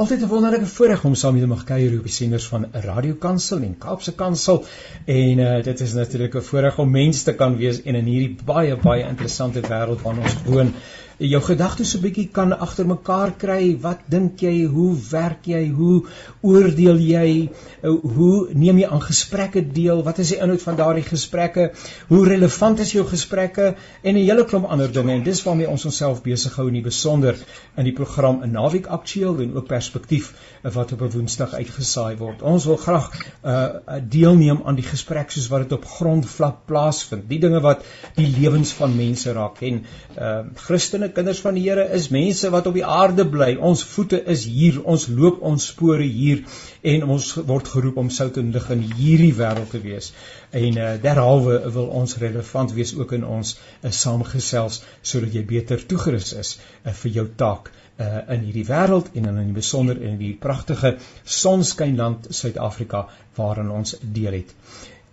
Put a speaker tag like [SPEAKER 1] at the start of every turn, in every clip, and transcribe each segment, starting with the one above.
[SPEAKER 1] Altyd 'n wonderlike voorreg om saam met julle mag kuier op die senders van Radio Kansel en Kaapse Kansel. En uh, dit is natuurlik 'n voorreg om mense te kan wees en in hierdie baie baie interessante wêreld waarin ons woon jou gedagtes 'n bietjie kan agter mekaar kry. Wat dink jy? Hoe werk jy? Hoe oordeel jy? Hoe neem jy aan gesprekke deel? Wat is die inhoud van daardie gesprekke? Hoe relevant is jou gesprekke en 'n hele klomp ander dinge en dis waarmee ons onsself besig hou in die besonder in die program 'n naweek aktueel en ook perspektief wat op 'n Woensdag uitgesaai word. Ons wil graag uh deelneem aan die gesprek soos wat dit op grondvlak plaasvind. Die dinge wat die lewens van mense raak en uh Christene kinders van die Here is mense wat op die aarde bly. Ons voete is hier. Ons loop ons spore hier en ons word geroep om sout en lig in hierdie wêreld te wees. En uh, derhalwe wil ons relevant wees ook in ons uh, saamgesels sodat jy beter toegerus is uh, vir jou taak uh, in hierdie wêreld en in 'n besonder in die pragtige sonskynland Suid-Afrika waarin ons deel het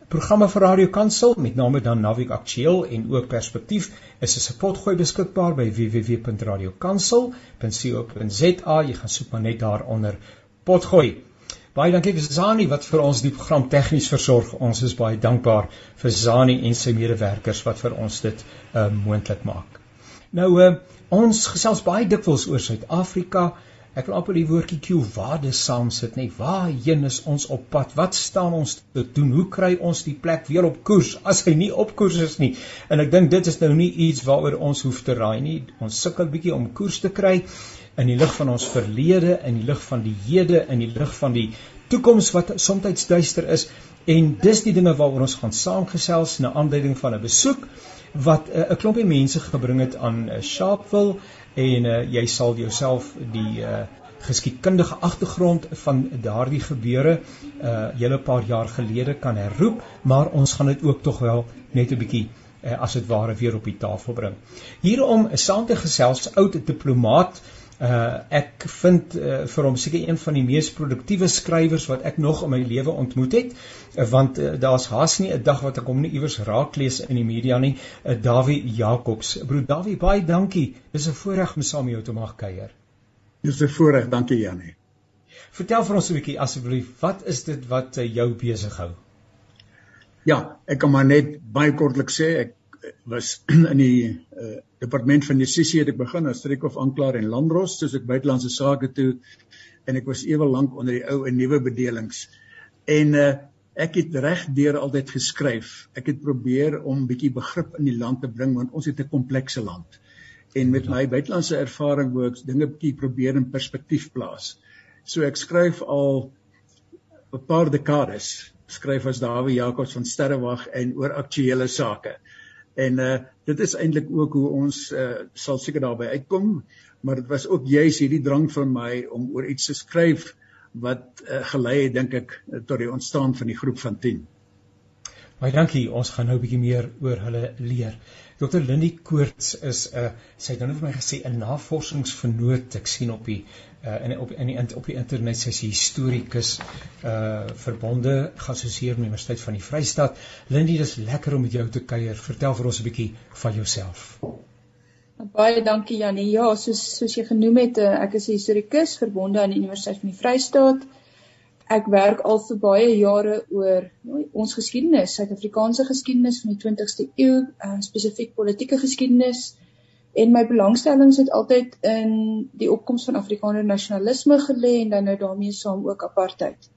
[SPEAKER 1] programme vir Radio Kansel met name dan Navig Aktueel en ook Perspektief is as 'n potgooi beskikbaar by www.radiokansel.co.za jy gaan soek maar net daaronder potgooi. Baie dankie vir Zani wat vir ons die program tegnies versorg ons is baie dankbaar vir Zani en sy medewerkers wat vir ons dit uh, moontlik maak. Nou uh, ons gesels baie dikwels oor Suid-Afrika Ek wil amper die woordjie waarde saam sit net. Waarheen is ons op pad? Wat staan ons te doen? Hoe kry ons die plek weer op koers as hy nie op koers is nie? En ek dink dit is nou nie iets waaroor ons hoef te raai nie. Ons sukkel bietjie om koers te kry in die lig van ons verlede, in die lig van die hede, in die lig van die toekoms wat soms duister is. En dis die dinge waaroor ons gaan saamgesels na aanleiding van 'n besoek wat eh, 'n uh, klompie mense gebring het aan uh, Sharpeville en uh, jy sal jouself die uh, geskiedkundige agtergrond van daardie gebeure uh hele paar jaar gelede kan herroep, maar ons gaan dit ook tog wel net 'n bietjie uh, as dit ware weer op die tafel bring. Hierom is saam te gesels oud diplomaat uh Uh ek vind uh, vir hom seker een van die mees produktiewe skrywers wat ek nog in my lewe ontmoet het, uh, want uh, daar's haas nie 'n dag wat ek hom nie iewers raak lees in die media nie. Uh, Dawie Jacobs. Broer Dawie, baie dankie. Dis 'n voorreg om saam met jou te mag kuier.
[SPEAKER 2] Dis 'n voorreg, dankie Janie.
[SPEAKER 1] Vertel vir ons 'n bietjie asseblief, wat is dit wat jou besig hou?
[SPEAKER 2] Ja, ek kan maar net baie kortlik sê ek was in die uh, departement van justisie het ek begin as streekhof aanklaer en landros soos ek buitelandse sake toe en ek was ewe lank onder die ou en nuwe bedelings. En uh, ek het reg deur altyd geskryf. Ek het probeer om bietjie begrip in die land te bring want ons het 'n komplekse land. En met my buitelandse ervaring wou ek dinge bietjie probeer in perspektief plaas. So ek skryf al 'n paar dekades. Skryf as Dawie Jacobs van Sterrewag en oor aktuelle sake. En uh dit is eintlik ook hoe ons uh sal seker daarby uitkom, maar dit was ook juis hierdie drang van my om oor iets te skryf wat uh, gelei het dink ek tot die ontstaan van die groep van 10.
[SPEAKER 1] Baie dankie. Ons gaan nou 'n bietjie meer oor hulle leer. Dr. Lindie Koorts is 'n uh, sy het nou vir my gesê 'n navorsingsvernoot. Ek sien op die uh, in op in die op die internet sy historikus uh verbonde geassosieer met die Universiteit van die Vrystaat. Lindie, dis lekker om met jou te kuier. Vertel vir ons 'n bietjie van jouself.
[SPEAKER 3] Baie dankie Janie. Ja, soos soos jy genoem het, ek is 'n historikus verbonde aan die Universiteit van die Vrystaat. Ek werk al vir baie jare oor ons geskiedenis, Suid-Afrikaanse geskiedenis van die 20ste eeu, uh, spesifiek politieke geskiedenis. En my belangstellings het altyd in die opkoms van Afrikaner nasionalisme gelê en dan nou daarmee saam ook apartheid.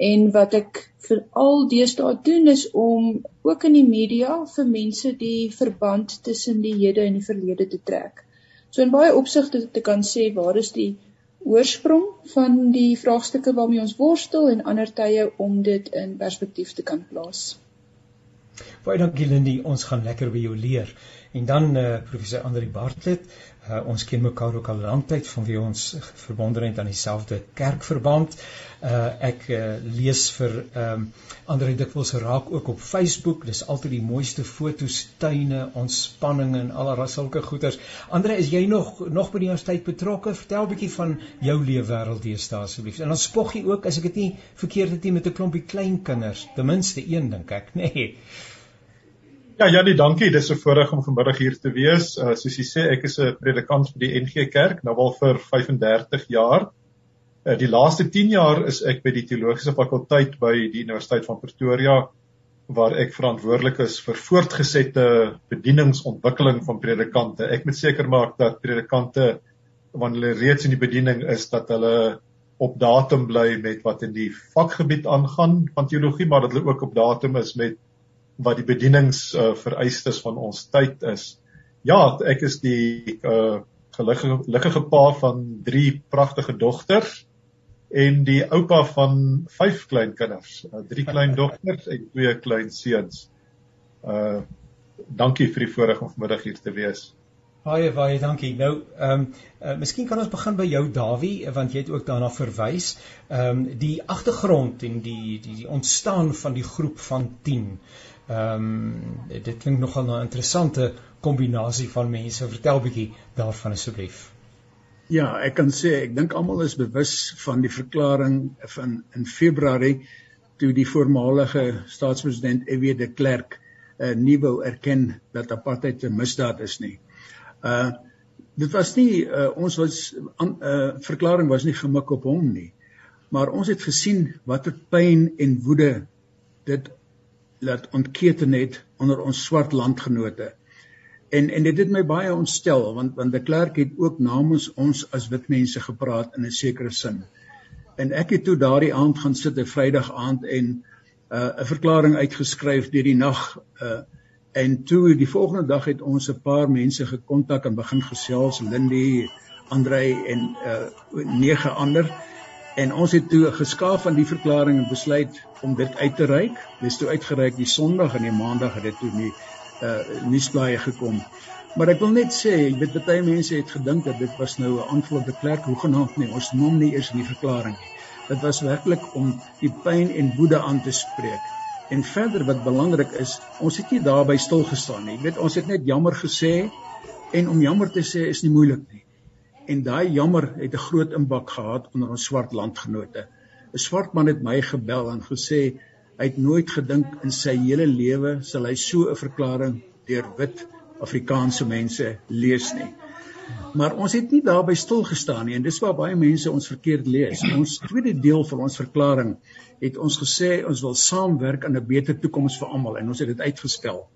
[SPEAKER 3] En wat ek veral deesdae doen is om ook in die media vir mense die verband tussen die hede en die verlede te trek. So in baie opsigte te kan sê waar is die oorsprong van die vraagstukke waarmee ons worstel en ander tye om dit in perspektief te kan plaas.
[SPEAKER 1] Baie dankie Lindie, ons gaan lekker by jou leer. En dan eh uh, professor Andri Bartlett, uh, ons ken mekaar ook al lank tyd vanweë ons verbondenheid aan dieselfde kerkverband. Uh ek uh, lees vir ehm um, Andre dikwels raak ook op Facebook. Dis altyd die mooiste fotos, tuine, ontspanning en allerlei sulke goeders. Andre, is jy nog nog by die universiteit betrokke? Vertel 'n bietjie van jou leefwêreld deesdae asseblief. En dan spog jy ook as ek dit nie verkeerd het nie met 'n klompie kleinkinders, ten minste een dink ek, nê. Nee.
[SPEAKER 4] Ja, Janie, dankie. Dis 'n voorreg om vanmiddag hier te wees. Uh, soos jy sê, ek is 'n predikant vir die NG Kerk nou al vir 35 jaar. Uh, die laaste 10 jaar is ek by die teologiese fakulteit by die Universiteit van Pretoria waar ek verantwoordelik is vir voortgesette bedieningsontwikkeling van predikante. Ek moet seker maak dat predikante wanneer hulle reeds in die bediening is dat hulle op datum bly met wat in die vakgebied aangaan van teologie, maar dat hulle ook op datum is met wat die bedienings uh, vereistes van ons tyd is. Ja, ek is die uh gelukkige pa van drie pragtige dogters en die oupa van vyf klein kinders, uh, drie klein dogters en twee klein seuns. Uh dankie vir die voorreg om vanmiddag hier te wees.
[SPEAKER 1] Baie baie dankie. Nou, ehm um, uh, miskien kan ons begin by jou Dawie, want jy het ook daarna verwys. Ehm um, die agtergrond en die die die ontstaan van die groep van 10. Ehm um, dit klink nogal 'n interessante kombinasie van mense. Vertel bietjie daarvan asseblief.
[SPEAKER 2] Ja, ek kan sê ek dink almal is bewus van die verklaring van in Februarie toe die voormalige staatspresident F.W. de Klerk uh, nie wou erken dat apartheid 'n misdaad is nie. Uh dit was nie uh, ons was 'n uh, verklaring was nie gemik op hom nie. Maar ons het gesien watter pyn en woede dit laat ontketen het onder ons swart landgenote en en dit het my baie ontstel want want de Klerk het ook namens ons as wit mense gepraat in 'n sekere sin. En ek het toe daardie aand gaan sit 'n Vrydag aand en 'n uh, 'n verklaring uitgeskryf deur die nag uh en toe die volgende dag het ons 'n paar mense gekontak en begin gesels Lindy, Andrei en uh nege ander en ons het toe geskaaf van die verklaring en besluit om dit uit te reik. Dit is toe uitgereik die Sondag en die Maandag het dit toe nie uh nuusblaaie gekom. Maar ek wil net sê, ek weet baie mense het gedink dat dit was nou 'n aanval op die klerk, hoe genaamd nie, ons noem nie eers in die verklaring nie. Dit was werklik om die pyn en woede aan te spreek. En verder wat belangrik is, ons het nie daarby stil gestaan nie. Ek weet ons het net jammer gesê en om jammer te sê is nie moeilik nie. En daai jammer het 'n groot impak gehad onder ons swart landgenote. 'n Swart man het my gebel en gesê Hy het nooit gedink in sy hele lewe sal hy so 'n verklaring deur wit Afrikaanse mense lees nie. Maar ons het nie daarby stil gestaan nie en dis waar baie mense ons verkeerd lees. Ons tweede deel van ons verklaring het ons gesê ons wil saamwerk aan 'n beter toekoms vir almal en ons het dit uitgespel.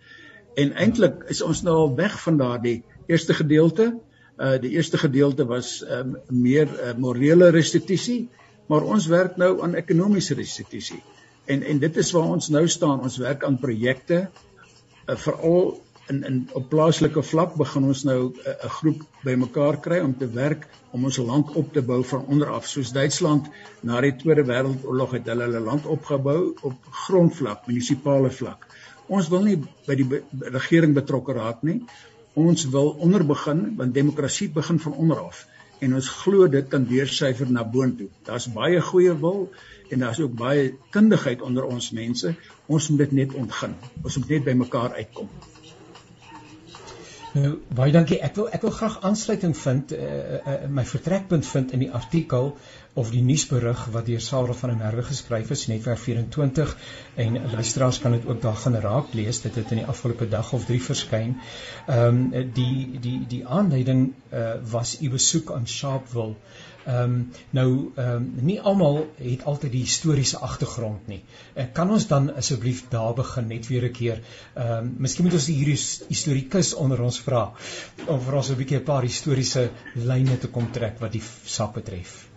[SPEAKER 2] En eintlik is ons nou al weg van daardie eerste gedeelte. Uh die eerste gedeelte was um, meer uh, morele restituisie, maar ons werk nou aan ekonomiese restituisie. En en dit is waar ons nou staan. Ons werk aan projekte uh, veral in in op plaaslike vlak begin ons nou 'n uh, groep bymekaar kry om te werk om ons land op te bou van onder af. Soos Duitsland na die Tweede Wêreldoorlog het hulle hulle land opgebou op grondvlak, munisipale vlak. Ons wil nie by die be regering betrokke raak nie. Ons wil onder begin want demokrasie begin van onder af en ons glo dit kan deursyfer na boontoe. Daar's baie goeie wil en daar's ook baie kundigheid onder ons mense. Ons moet dit net ontgin. Ons moet net by mekaar uitkom.
[SPEAKER 1] Nou baie dankie. Ek wil ek wil graag aansluiting vind uh, uh, my vertrekpunt vind in die artikel of die nuusberig wat deur Sarah van der Merwe geskryf is netwerk 24 en luisteraars kan dit ook daar gaan raak lees dit het in die afgelope dag of 3 verskyn. Ehm um, die die die aanleiding uh, was u besoek aan Sharpeville Ehm um, nou ehm um, nie almal het altyd die historiese agtergrond nie. Uh, kan ons dan asseblief daar begin net weer 'n keer? Ehm um, miskien moet ons die historikus onder ons vra om vir ons 'n bietjie 'n paar historiese lyne te kom trek wat die saak betref.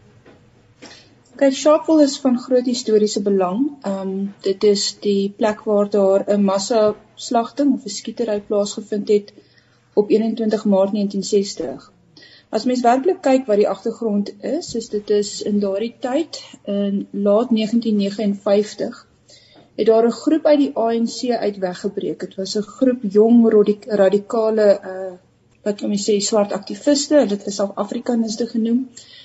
[SPEAKER 3] Kyk, Sharpeville is van groot historiese belang. Ehm um, dit is die plek waar daar 'n massa slagting of 'n skietery plaasgevind het op 21 Maart 1960. As mens werklik kyk wat die agtergrond is, is dit is in daardie tyd in laat 1959 het daar 'n groep uit die ANC uit weggebreek. Dit was 'n groep jong radikale uh wat kan mens sê swart aktiviste, hulle het self Afrikaniste genoem. Uh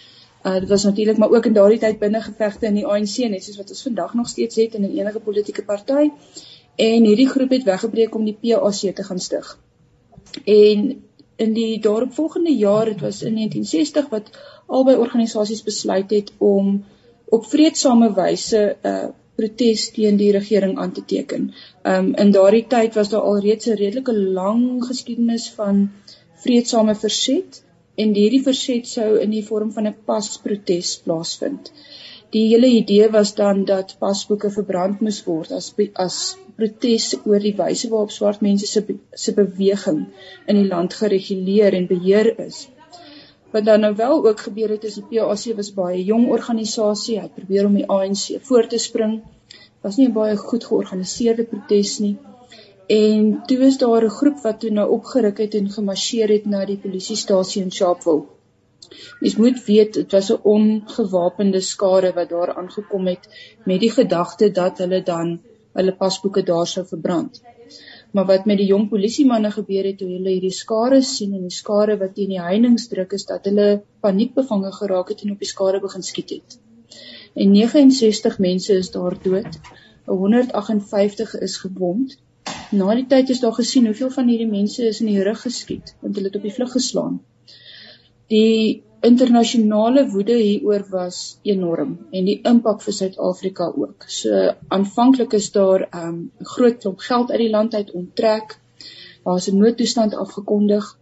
[SPEAKER 3] dit was natuurlik maar ook in daardie tyd binne gevegte in die ANC net soos wat ons vandag nog steeds het in enige politieke party. En hierdie groep het weggebreek om die PAC te gaan stig. En in die daaropvolgende jaar, dit was in 1960 wat albei organisasies besluit het om op vredesame wyse 'n uh, protes teen die regering aan te teken. Um in daardie tyd was daar alreeds 'n redelike lang geskiedenis van vredesame verset en hierdie verset sou in die vorm van 'n pasprotes plaasvind. Die hele idee was dan dat pasboeke verbrand moes word as as protes oor die wyse waarop swart mense se se beweging in die land gereguleer en beheer is. Wat dan nou wel ook gebeur het is die PAC was baie jong organisasie, het probeer om die ANC voor te spring. Was nie 'n baie goed georganiseerde protes nie. En toe is daar 'n groep wat toe nou opgeruk het en gemarseer het na die polisiestasie in Sharpeville. Mens moet weet dit was 'n ongewapende skare wat daar aangekom het met die gedagte dat hulle dan hulle pasboeke daar sou verbrand. Maar wat met die jong polisiemanne gebeur het toe hulle hierdie skare sien en die skare wat teen die heininge druk is dat hulle paniekbevange geraak het en op die skare begin skiet het. En 69 mense is daar dood. 158 is gewond. Na die tyd is daar gesien hoeveel van hierdie mense is in die rug geskiet want hulle het op die vlug geslaan. Die internasionale woede hieroor was enorm en die impak vir Suid-Afrika ook. So aanvanklik is daar um, 'n um, groot klomp geld uit die land uit onttrek. Daar's 'n noodtoestand afgekondig.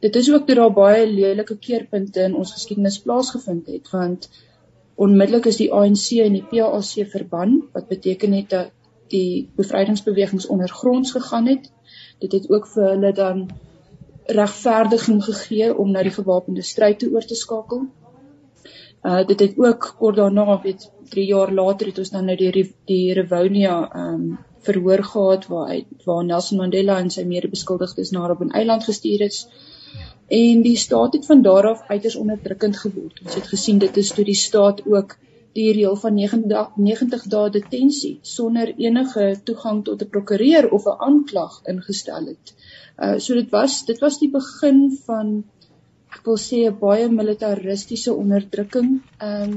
[SPEAKER 3] Dit is ook dat daar baie lelike keerpunte in ons geskiedenis plaasgevind het want onmiddellik is die ANC en die PAC verban wat beteken het dat die bevrydingsbewegings ondergronds gegaan het. Dit het ook vir hulle dan regverdiging gegee om na die gewapende stryd te oor te skakel. Uh dit het ook kort daarna, weet 3 jaar later het ons dan nou die die Rivonia um verhoor gehad waar hy waar Nelson Mandela en sy mede-beskuldigdes na op 'n eiland gestuur is. En die staat het van daar af uiters onderdrukkend geword. Ons het gesien dit is toe die staat ook die reël van 90 90 dae detensie sonder enige toegang tot 'n prokureur of 'n aanklag ingestel het. Uh so dit was dit was die begin van ek wil sê 'n baie militaristiese onderdrukking um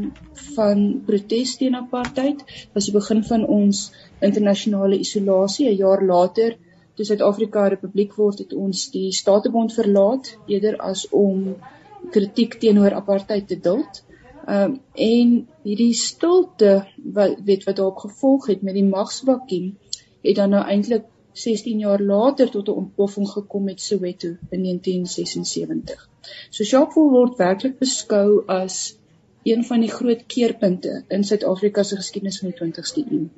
[SPEAKER 3] van protes teen apartheid. Was die begin van ons internasionale isolasie 'n jaar later toe Suid-Afrika 'n republiek word het ons die Statebond verlaat eerder as om kritiek teenoor apartheid te duld. Um en hierdie stilte wat weet wat daarop gevolg het met die magsvakuum het dan nou eintlik 16 jaar later tot 'n ontploffing gekom met Soweto in 1976. So Sharpeville word werklik beskou as een van die groot keerpunte in Suid-Afrika se geskiedenis van die 20ste eeu.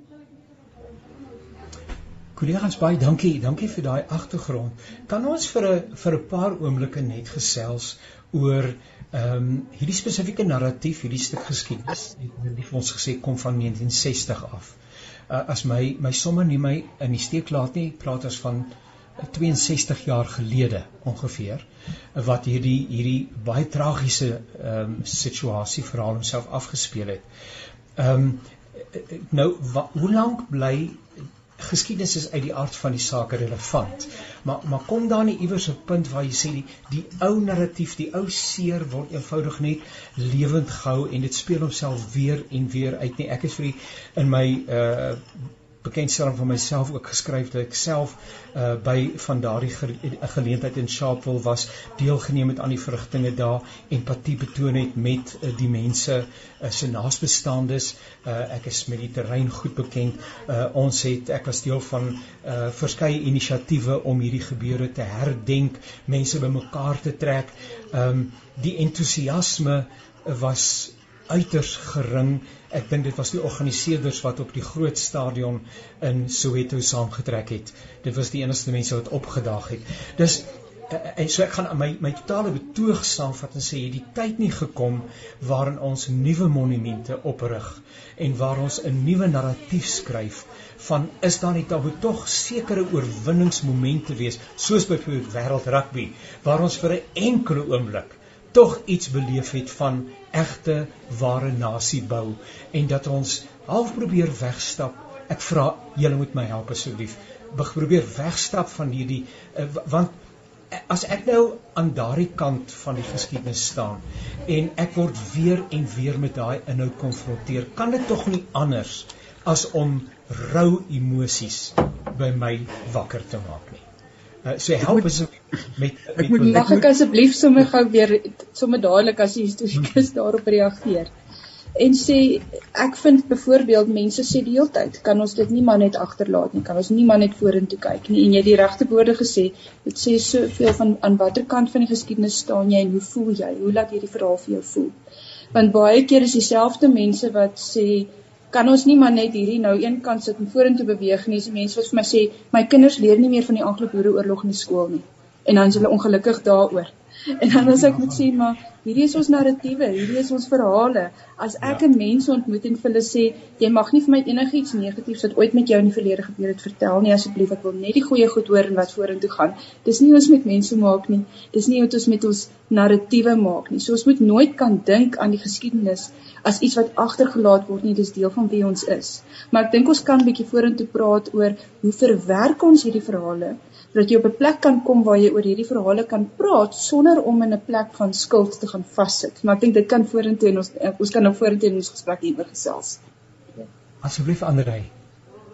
[SPEAKER 1] Kollegas baie dankie, dankie vir daai agtergrond. Kan ons vir 'n vir 'n paar oomblikke net gesels oor ehm um, hierdie spesifieke narratief, hierdie stuk geskiedenis. Het vir ons gesê kom van 1960 af uh, as my my somme nie my in die steek laat nie, praat ons van 62 jaar gelede ongeveer wat hierdie hierdie baie tragiese ehm um, situasie verhaal homself afgespeel het. Ehm um, nou wa, hoe lank bly geskiedenis is uit die aard van die saak relevant. Maar maar kom daar nie iewers 'n punt waar jy sê die die ou narratief, die ou seer word eenvoudig net lewend gehou en dit speel homself weer en weer uit nie. Ek is vir die, in my uh bekendstelling van myself ook geskryf dat ek self uh by van daardie geleentheid in Sharpeville was deelgeneem het aan die verrigtinge daar empatie betoon het met uh, die mense uh, se naasbestaandes uh ek is met die terrein goed bekend. Uh ons het ek was deel van uh verskeie inisiatiewe om hierdie gebeure te herdenk mense bymekaar te trek. Um die entoesiasme was uiters gering Ek dink dit was die organiseerders wat op die groot stadion in Soweto saamgetrek het. Dit was die enigste mense wat opgedaag het. Dis eh, eh, en so ek gaan my my totale betoog saamvat en sê hierdie tyd nie gekom waarin ons nuwe monumente oprig en waar ons 'n nuwe narratief skryf van is daar nie dalk tog sekere oorwinningsmomente wees soos byvoorbeeld wêreld rugby waar ons vir 'n enkele oomblik tog iets beleef het van egte ware nasie bou en dat ons half probeer wegstap. Ek vra julle moet my help asseblief. Probeer wegstap van hierdie uh, want as ek nou aan daardie kant van die geskiedenis staan en ek word weer en weer met daai inhoud konfronteer, kan dit tog nie anders as om rou emosies by my wakker te maak nie. Uh, so help as met
[SPEAKER 3] ek moet mag ek asseblief sommer gou weer sommer dadelik as die historikus daarop reageer. en sê ek vind byvoorbeeld mense sê die hele tyd kan ons dit nie maar net agterlaat nie kan ons nie maar net vorentoe kyk nie. En jy het die regte woorde gesê dit sê soveel van aan watter kant van die geskiedenis staan jy en hoe voel jy? Hoe laat hierdie verhaal vir jou voel? Want baie keer is dieselfde mense wat sê kan ons nie maar net hierdie nou een kant sit en vorentoe beweeg nie. Dis mense wat vir my sê my kinders leer nie meer van die Anglo-Boereoorlog in die skool nie. En dan is hulle ongelukkig daaroor. En dan as ek moet sê maar hierdie is ons narratiewe, hierdie is ons verhale. As ek ja. 'n mens ontmoet en vir hulle sê jy mag nie vir my enigiets negatiefs wat ooit met jou in die verlede gebeur het vertel nie asseblief, ek wil net die goeie goed hoor en wat vorentoe gaan. Dis nie ons met mense maak nie. Dis nie wat ons met ons narratiewe maak nie. So ons moet nooit kan dink aan die geskiedenis as iets wat agtergelaat word nie, dis deel van wie ons is. Maar ek dink ons kan 'n bietjie vorentoe praat oor hoe verwerk ons hierdie verhale dat jy op 'n plek kan kom waar jy oor hierdie verhale kan praat sonder om in 'n plek van skuld te gaan vassit. Maar ek dink dit kan vorentoe en ons ons kan nou vorentoe in ons gesprek hieroor gesels.
[SPEAKER 1] Asseblief Andrei.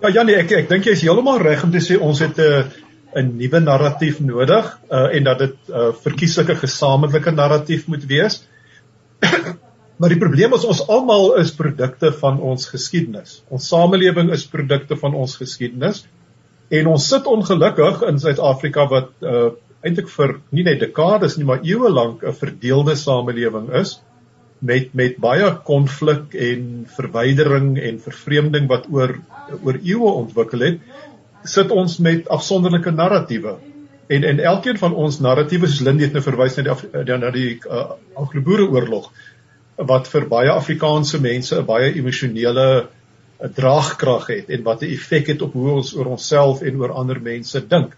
[SPEAKER 4] Ja Janie, ek ek dink jy is heeltemal reg om te sê ons het 'n 'n nuwe narratief nodig uh, en dat dit 'n uh, verkieslike gesamentlike narratief moet wees. maar die probleem is ons almal is produkte van ons geskiedenis. Ons samelewing is produkte van ons geskiedenis. En ons sit ongelukkig in Suid-Afrika wat uh eintlik vir nie net dekades nie, maar eeue lank 'n verdeelde samelewing is met met baie konflik en verwydering en vervreemding wat oor oor eeue ontwikkel het, sit ons met afsonderlike narratiewe. En en elkeen van ons narratiewe soos Lindy het nou verwys na die na die uh, Anglo-Boereoorlog wat vir baie Afrikaanse mense 'n baie emosionele 'n draagkrag het en wat 'n effek het op hoe ons oor onsself en oor ander mense dink.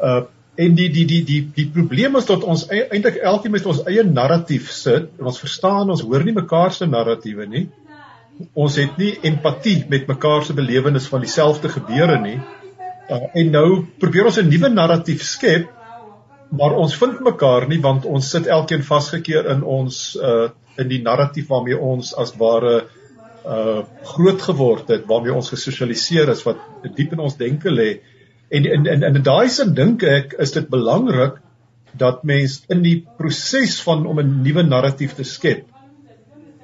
[SPEAKER 4] Uh en die die die die die probleem is dat ons e-, eintlik elkeen met ons eie narratief sit en ons verstaan ons hoor nie mekaar se narratiewe nie. Ons het nie empatie met mekaar se belewenis van dieselfde gebeure nie. Uh, en nou probeer ons 'n nuwe narratief skep maar ons vind mekaar nie want ons sit elkeen vasgekeer in ons uh in die narratief waarmee ons as ware uh uh groot geword het waarmee ons gesosialiseer is wat diep in ons denke lê en in in in daai sin dink ek is dit belangrik dat mens in die proses van om 'n nuwe narratief te skep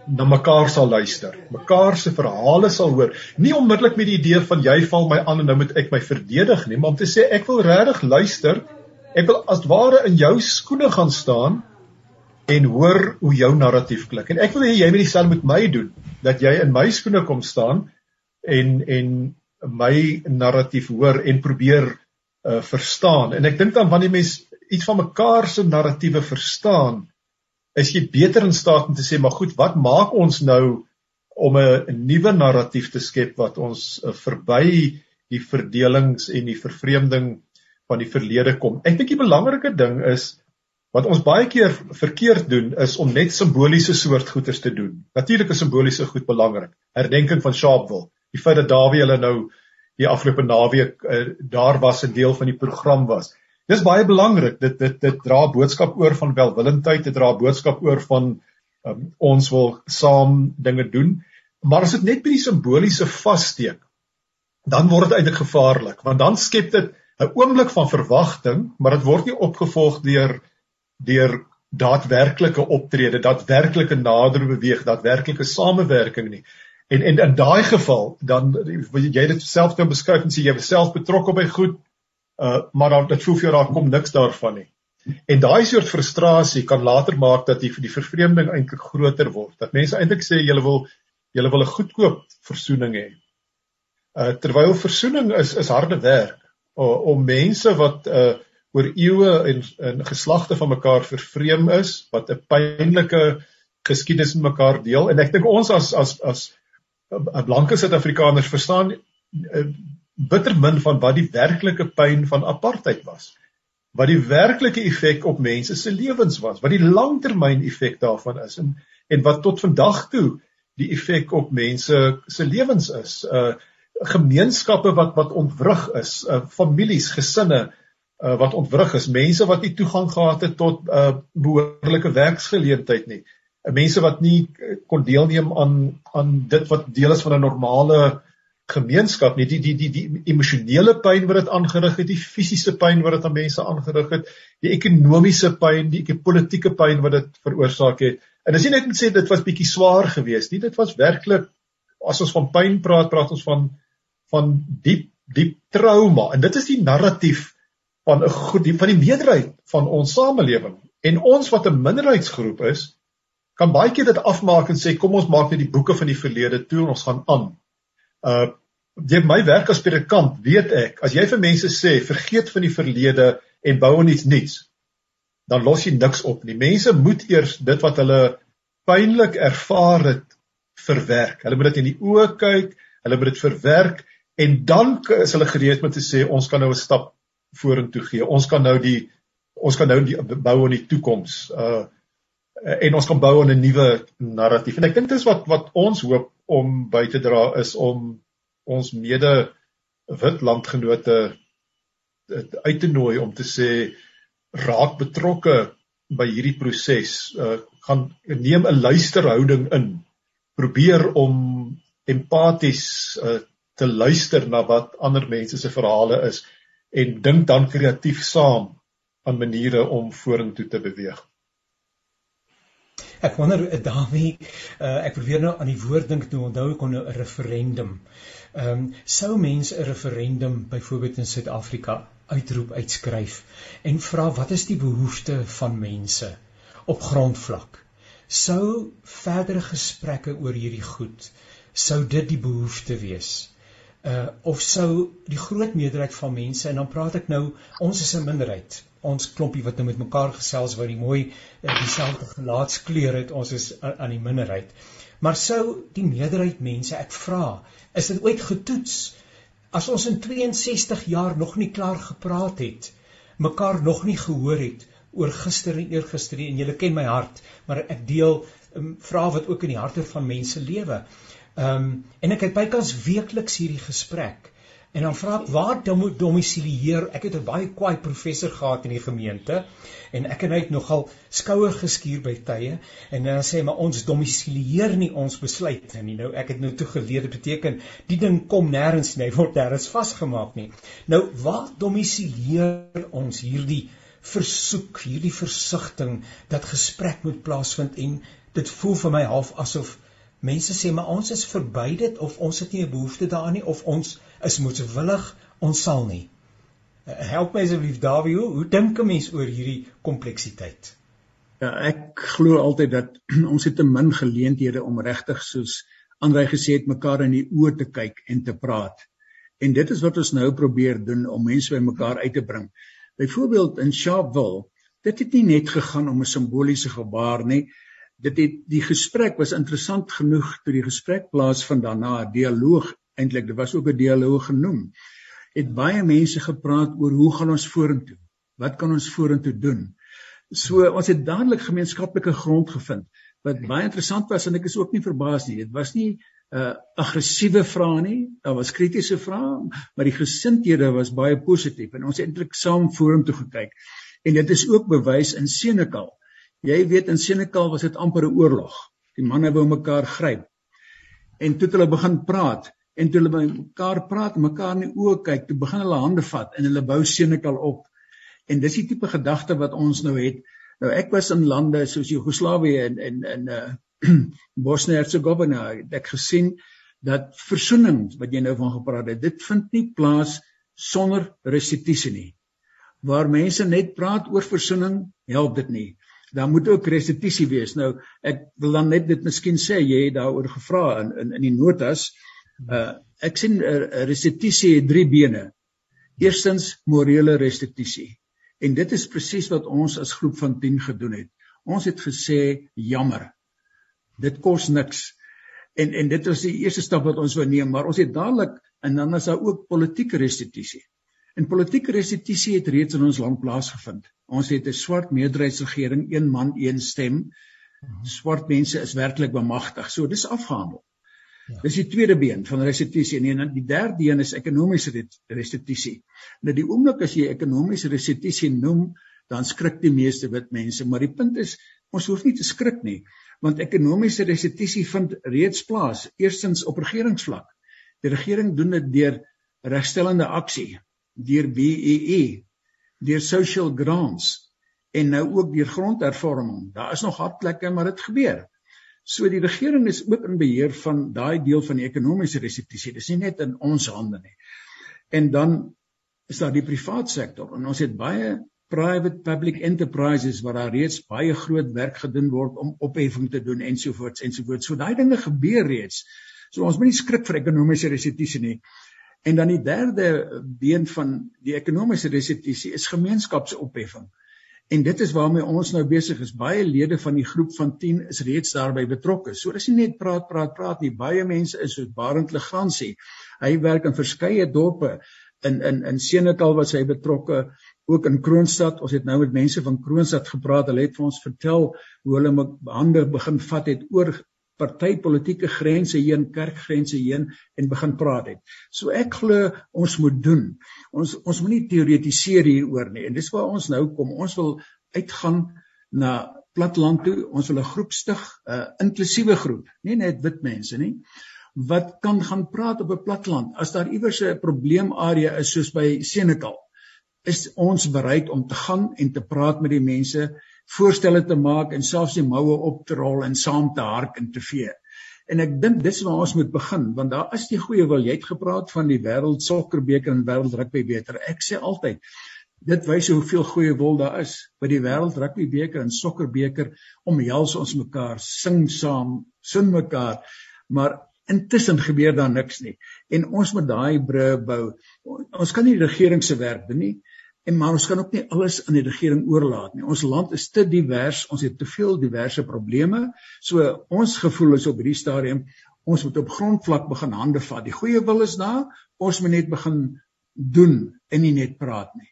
[SPEAKER 4] na mekaar sal luister, mekaar se verhale sal hoor, nie onmiddellik met die idee van jy val my aan en nou moet ek my verdedig nie, maar om te sê ek wil regtig luister, ek wil as ware in jou skoene gaan staan en hoor hoe jou narratief klink. En ek wil hê jy moet dieselfde met my doen, dat jy in my skoene kom staan en en my narratief hoor en probeer uh, verstaan. En ek dink dan wanneer mens iets van mekaar se narratiewe verstaan, is jy beter in staat om te sê, maar goed, wat maak ons nou om 'n nuwe narratief te skep wat ons uh, verby die verdelings en die vervreemding van die verlede kom. Ek dink die belangrike ding is Wat ons baie keer verkeerd doen is om net simboliese soort goeders te doen. Natuurlik is simboliese goed belangrik. Herdenking van Sharpeville, die feit dat Dawie hulle nou die afgelope naweek uh, daar was 'n deel van die program was. Dis baie belangrik. Dit dit dit dra boodskap oor van welwillendheid, dit dra boodskap oor van um, ons wil saam dinge doen. Maar as dit net by die simboliese vassteek, dan word dit eintlik gevaarlik, want dan skep dit 'n oomblik van verwagting, maar dit word nie opgevolg deur deur daadwerklike optrede, daadwerklike nader beweeg, daadwerklike samewerking nie. En en in daai geval dan jy dit self nou beskryf en sê jy is self betrokke by goed, uh maar dan dit voel vir jou daar kom niks daarvan nie. En daai soort frustrasie kan later maak dat die die vervreemding eintlik groter word. Dat mense eintlik sê jy wil jy wil 'n goedkoop versoening hê. Uh terwyl versoening is is harde werk uh, om mense wat uh oor eeue en en geslagte van mekaar vervreem is wat 'n pynlike geskiedenis met mekaar deel en ek dink ons as as as blanke Suid-Afrikaners verstaan eh, bitter min van wat die werklike pyn van apartheid was. Wat die werklike effek op mense se lewens was. Wat die langtermyn effek daarvan is en en wat tot vandag toe die effek op mense se lewens is. Uh gemeenskappe wat wat ontwrig is. Uh families gesinne uh, wat ontwrig is, mense wat nie toegang gehad het tot uh, behoorlike werksgeleentheid nie. Uh, mense wat nie kon deelneem aan aan dit wat deel is van 'n normale gemeenskap nie. Die die die die emosionele pyn wat dit aangerig het, die fisiese pyn wat dit aan mense aangerig het, die ekonomiese pyn, die politieke pyn wat dit veroorsaak het, En as jy net moet sê dit was bietjie swaar geweest, nie dit was werklik as ons van pyn praat, praat ons van van diep diep trauma en dit is die narratief van 'n goed van die meerderheid van ons samelewing. En ons wat 'n minderheidsgroep is, kan baie keer dit afmaak en sê kom ons maak net die boeke van die verlede toe en ons gaan aan. Uh deur my werk as predikant weet ek as jy vir mense sê vergeet van die verlede en bou aan iets nuuts, dan los jy niks op nie. Mense moet eers dit wat hulle pynlik ervaar het verwerk. Hulle moet dit in die oë kyk, hulle moet dit verwerk en dan is hulle gereed om te sê ons kan nou 'n stap vorentoe gee. Ons kan nou die ons kan nou die bou aan die toekoms. Uh en ons kan bou aan 'n nuwe narratief. En ek dink dis wat wat ons hoop om by te dra is om ons mede wit landgenote uit te nooi om te sê raak betrokke by hierdie proses. Uh gaan neem 'n luisterhouding in. Probeer om empaties uh te luister na wat ander mense se verhale is en dink dan kreatief saam aan maniere om vorentoe te beweeg.
[SPEAKER 1] Ek wonder eh, daarmee uh, ek probeer nou aan die woord dink toe onthou ek kon 'n referendum. Ehm um, sou mense 'n referendum byvoorbeeld in Suid-Afrika uitroep uitskryf en vra wat is die behoefte van mense op grondvlak? Sou verdere gesprekke oor hierdie goed sou dit die behoefte wees? uh of sou die groot meerderheid van mense en dan praat ek nou ons is 'n minderheid ons klompie wat nou met mekaar gesels wat die mooi uh, dieselfde gelaatskleur het ons is uh, aan die minderheid. Maar sou die meerderheid mense ek vra is dit ooit getoets? As ons in 62 jaar nog nie klaar gepraat het mekaar nog nie gehoor het oor gister en eergister en julle ken my hart maar ek deel um, vrae wat ook in die harte van mense lewe. Ehm um, en ek het bykans weekliks hierdie gesprek. En dan vra ek waar dan moet domisilieer? Ek het 'n baie kwaai professor gehad in die gemeente en ek en hy het nogal skouer geskuur by tye en dan sê maar ons domisilieer nie ons besluit nie. Nou ek het nou toe geleer dit beteken die ding kom nêrens nie, word nêrens vasgemaak nie. Nou waar domisilieer ons hierdie versoek, hierdie versigtiging dat gesprek moet plaasvind en dit voel vir my half asof Mense sê maar ons is verby dit of ons het nie 'n behoefte daaraan nie of ons is moedswillig, ons sal nie. Eh, help my asseblief Dawie, hoe, hoe dink 'n mens oor hierdie kompleksiteit?
[SPEAKER 2] Ja, ek glo altyd dat ons het te min geleenthede om regtig soos Andrei gesê het mekaar in die oë te kyk en te praat. En dit is wat ons nou probeer doen om mense by mekaar uit te bring. Byvoorbeeld in Sharpeville, dit het nie net gegaan om 'n simboliese gebaar nie, dit het die gesprek was interessant genoeg toe die gesprek plaasvind daarna 'n dialoog eintlik dit was ook 'n dialoog genoem. Het baie mense gepraat oor hoe gaan ons vorentoe? Wat kan ons vorentoe doen? So ons het dadelik gemeenskaplike grond gevind. Wat baie interessant was en ek is ook nie verbaas nie dit was nie 'n uh, aggressiewe vrae nie daar was kritiese vrae maar die gesindhede was baie positief en ons het eintlik saam vorentoe gekyk. En dit is ook bewys in Senekal Jy weet in Senekal was dit amper 'n oorlog. Die manne wou mekaar gryp. En toe het hulle begin praat en toe hulle by mekaar praat, mekaar in die oë kyk, toe begin hulle hande vat en hulle bou Senekal op. En dis die tipe gedagte wat ons nou het. Nou ek was in lande soos Joegoslawië en en in uh Bosnië-Herzegovina het ek gesien dat versoening wat jy nou van gepraat het, dit vind nie plaas sonder restituisie nie. Waar mense net praat oor versoening, help dit nie dan moet ook restituisie wees. Nou ek wil dan net dit miskien sê jy het daaroor gevra in in in die notas. Uh ek sien uh, restituisie het drie bene. Eerstens morele restituisie. En dit is presies wat ons as groep van 10 gedoen het. Ons het gesê jammer. Dit kos niks. En en dit was die eerste stap wat ons wou neem, maar ons het dadelik en dan is daar ook politieke restituisie. En politieke restituisie het reeds in ons land plaasgevind. Ons het 'n swart meerderheidsregering, een man, een stem. Swart mense is werklik bemagtig. So dis afgehandel. Ja. Dis die tweede been van restituisie en dan die derde een is ekonomiese restituisie. Nou die oomblik as jy ekonomiese restituisie noem, dan skrik die meeste wit mense, maar die punt is ons hoef nie te skrik nie, want ekonomiese restituisie vind reeds plaas, eerstens op regeringsvlak. Die regering doen dit deur regstellende aksie deur BEE, deur social grants en nou ook deur grondhervorming. Daar is nog hartplekke, maar dit gebeur. So die regering is ook in beheer van daai deel van die ekonomiese reseptisie. Dis nie net in ons hande nie. En dan is daar die privaat sektor en ons het baie private public enterprises waar daar reeds baie groot werk gedoen word om opheffing te doen ensovoorts ensovoorts. So daai dinge gebeur reeds. So ons moet nie skrik vir ekonomiese reseptisie nie. En dan die derde been van die ekonomiese reseptisie is gemeenskapsopheffing. En dit is waarmee ons nou besig is. Baie lede van die groep van 10 is reeds daarbey betrokke. So dis nie net praat praat praat nie. Baie mense is soos Barend Legrandsie. Hy werk in verskeie dorpe in in in Senekal was hy betrokke ook in Kroonstad ons het nou met mense van Kroonstad gepraat hulle het vir ons vertel hoe hulle hande begin vat het oor partytetiese grense heen kerkgrense heen en begin praat het so ek glo ons moet doen. Ons ons moenie teoretiseer hieroor nie. En dis waar ons nou kom. Ons wil uitgaan na platteland toe. Ons wil 'n groep stig 'n inklusiewe groep nie net wit mense nie wat kan gaan praat op 'n platland as daar iewers 'n probleemarea is soos by Senekal is ons bereid om te gaan en te praat met die mense voorstelle te maak en selfs die moue op te rol en saam te hark en te vee en ek dink dis waar ons moet begin want daar is die goeie wil jy het gepraat van die wêreld sokkerbeker en wêreld rugbybeker ek sê altyd dit wys hoeveel goeie wil daar is by die wêreld rugbybeker en sokkerbeker omhels ons mekaar sing saam sin mekaar maar Intussen gebeur daar niks nie. En ons moet daai brûe bou. Ons kan nie die regering se werk doen nie. En maar ons kan ook nie alles aan die regering oorlaat nie. Ons land is te divers, ons het te veel diverse probleme. So ons gevoel is op hierdie stadium ons moet op grondvlak begin hande vat. Die goeie wil is daar. Ons moet net begin doen en nie net praat nie.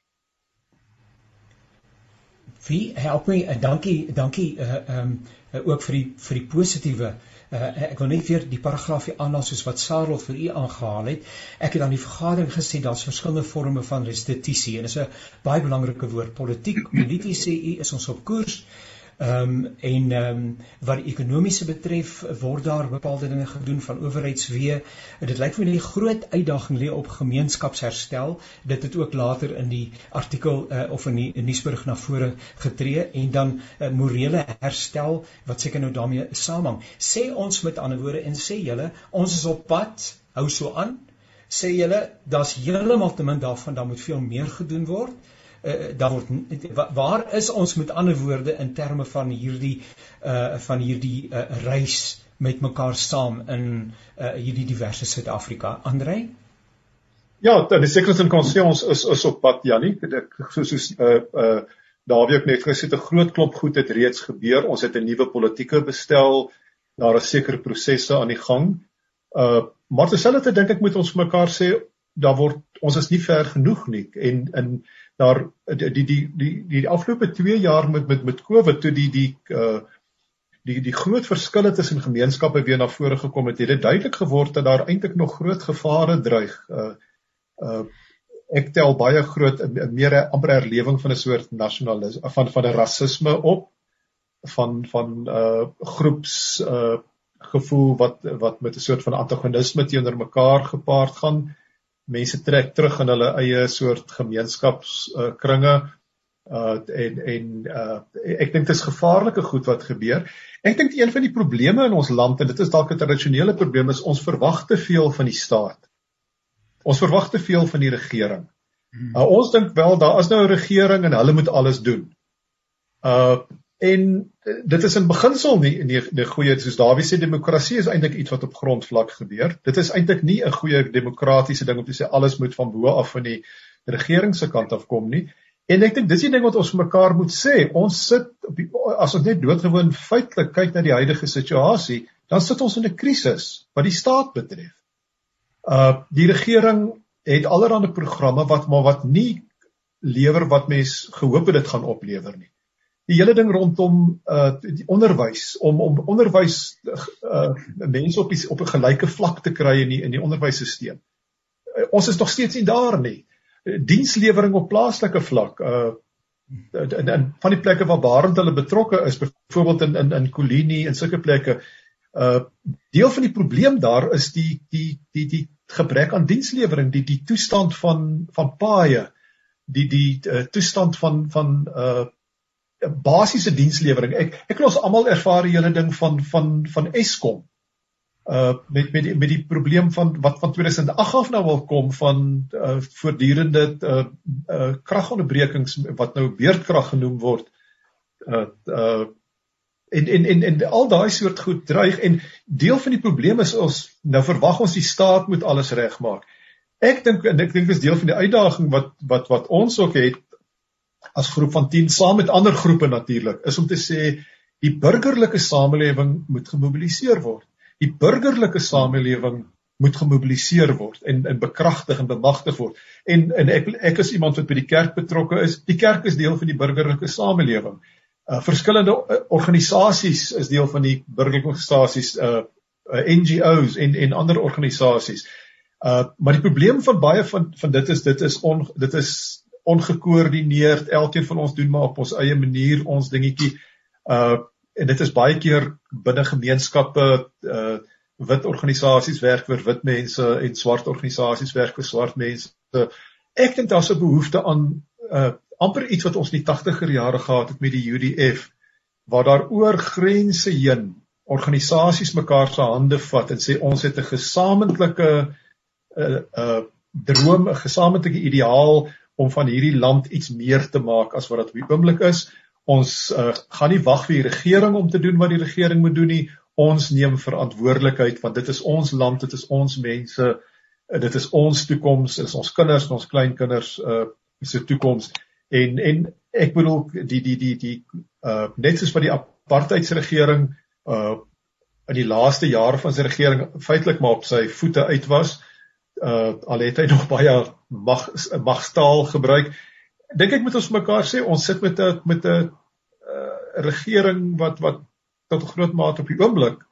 [SPEAKER 1] Wie help my? Dankie, dankie uh um uh, ook vir die vir die positiewe uh Uh, ek wil net weer die paragraafie aanhaal soos wat Sarel vir u aangehaal het. Ek het aan die vergadering gesê daar's verskillende forme van restituisie en dit is 'n baie belangrike woord. Politiek, polities sê u is ons op koers. Ehm um, en ehm um, wat die ekonomiese betref word daar bepaalde dinge gedoen van owerheidswee. Dit lyk vir my die groot uitdaging lê op gemeenskapsherstel. Dit het ook later in die artikel uh, of in die nuusberig na vore getree en dan uh, morele herstel wat seker nou daarmee saamhang. Sê ons met ander woorde en sê julle ons is op pad, hou so aan. Sê julle daar's heeltemal te min daarvan, daar moet veel meer gedoen word uh, daar word waar is ons met ander woorde in terme van hierdie uh van hierdie uh, reis met mekaar saam in uh hierdie diverse Suid-Afrika? Andrei?
[SPEAKER 4] Ja, dan is seker ons kan sê ons is is op pad Jannie ek so soos uh uh Dawie ook net gesê 'n groot klop goed het reeds gebeur. Ons het 'n nuwe politieke bestel. Daar is sekere prosesse aan die gang. Uh maar terselfdertyd dink ek moet ons mekaar sê daar word ons is nie ver genoeg nie. En in daar die die die die, afgelope 2 jaar met met met Covid toe die die uh die die groot verskille tussen gemeenskappe weer na vore gekom het, het dit duidelik geword dat daar eintlik nog groot gevare dreig. Uh uh ek tel baie groot meer amper herlewing van 'n soort nasionalisme van van 'n rasisme op van van uh groeps uh gevoel wat wat met 'n soort van antagonisme teenoor mekaar gepaard gaan mense trek terug in hulle eie soort gemeenskapskringe uh, uh en en uh ek dink dit is gevaarlike goed wat gebeur. Ek dink een van die probleme in ons land en dit is dalk 'n tradisionele probleem is ons verwag te veel van die staat. Ons verwag te veel van die regering. Uh, ons dink wel daar is nou 'n regering en hulle moet alles doen. Uh En eh, dit is in beginsel nie 'n die goeie soos Dawie sê demokrasie is eintlik iets wat op grondvlak gebeur. Dit is eintlik nie 'n goeie demokratiese ding om te sê alles moet van bo af van die regering se kant af kom nie. En ek dink dis die ding wat ons mekaar moet sê. Ons sit op die, as ons net doodgewoon feitelik kyk na die huidige situasie, dan sit ons in 'n krisis wat die staat betref. Uh die regering het allerlei programme wat maar wat nie lewer wat mens gehoop het dit gaan oplewer nie die hele ding rondom uh die onderwys om om onderwys uh mense op die, op 'n gelyke vlak te kry in die in die onderwysstelsel. Uh, ons is nog steeds nie daar nie. Uh, dienslewering op plaaslike vlak uh en en van die plekke waar Barend hulle betrokke is, byvoorbeeld in in in Kolini en sulke plekke, uh deel van die probleem daar is die die die die gebrek aan dienslewering, die die toestand van van paaie, die die uh, toestand van van uh basiese dienslewering. Ek ek glo ons almal ervaar die hele ding van van van Eskom. Uh met met die, met die probleem van wat van 2008 af nou al kom van uh voortdurende uh, uh kragonderbrekings wat nou beurtkrag genoem word. Uh uh en en en en al daai soort goed dreig en deel van die probleem is ons nou verwag ons die staat moet alles regmaak. Ek dink en ek dink dis deel van die uitdaging wat wat wat ons ook het as groep van 10 saam met ander groepe natuurlik is om te sê die burgerlike samelewing moet gemobiliseer word. Die burgerlike samelewing moet gemobiliseer word en en bekragtig en bemagtig word. En en ek ek is iemand wat by die kerk betrokke is. Die kerk is deel van die burgerlike samelewing. Uh verskillende uh, organisasies is deel van die burgerlike organisasies uh, uh NGOs en en ander organisasies. Uh maar die probleem van baie van van dit is dit is on dit is ongekoördineerd. Elkeen van ons doen maar op ons eie manier ons dingetjie. Uh en dit is baie keer binne gemeenskappe uh wit organisasies werk vir wit mense en swart organisasies werk vir swart mense. Ek dink daar's 'n behoefte aan uh amper iets wat ons in die 80er jare gehad het met die UDF waar daar oor grense heen organisasies mekaar se hande vat en sê ons het 'n gesamentlike uh uh droom, 'n gesamentlike ideaal om van hierdie land iets meer te maak as wat dit op die oomblik is. Ons uh, gaan nie wag vir die regering om te doen wat die regering moet doen nie. Ons neem verantwoordelikheid want dit is ons land, dit is ons mense, uh, dit is ons toekoms, is ons kinders en ons kleinkinders uh se toekoms. En en ek bedoel die die die die uh net soos wat die apartheidsregering uh in die laaste jare van sy regering feitelik maar op sy voete uit was, uh al het hy nog baie mag magstaal gebruik. Dink ek moet ons mekaar sê ons sit met 'n met 'n uh, regering wat wat tot 'n groot mate op die oomblik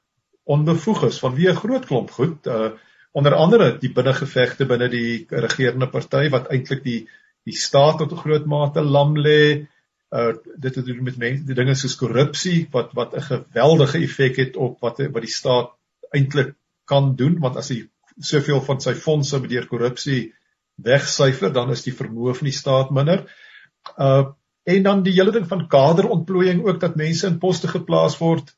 [SPEAKER 4] onbevoeg is vanweë 'n groot klomp goed uh onder andere die binnengevegte binne die regerende party wat eintlik die die staat tot 'n groot mate lam lê. Uh dit het doen met mense die dinge soos korrupsie wat wat 'n geweldige effek het op wat wat die staat eintlik kan doen want as hy soveel van sy fondse deur korrupsie wegsyfer, dan is die vermoë van die staat minder. Uh en dan die hele ding van kaderontplooiing ook dat mense in poste geplaas word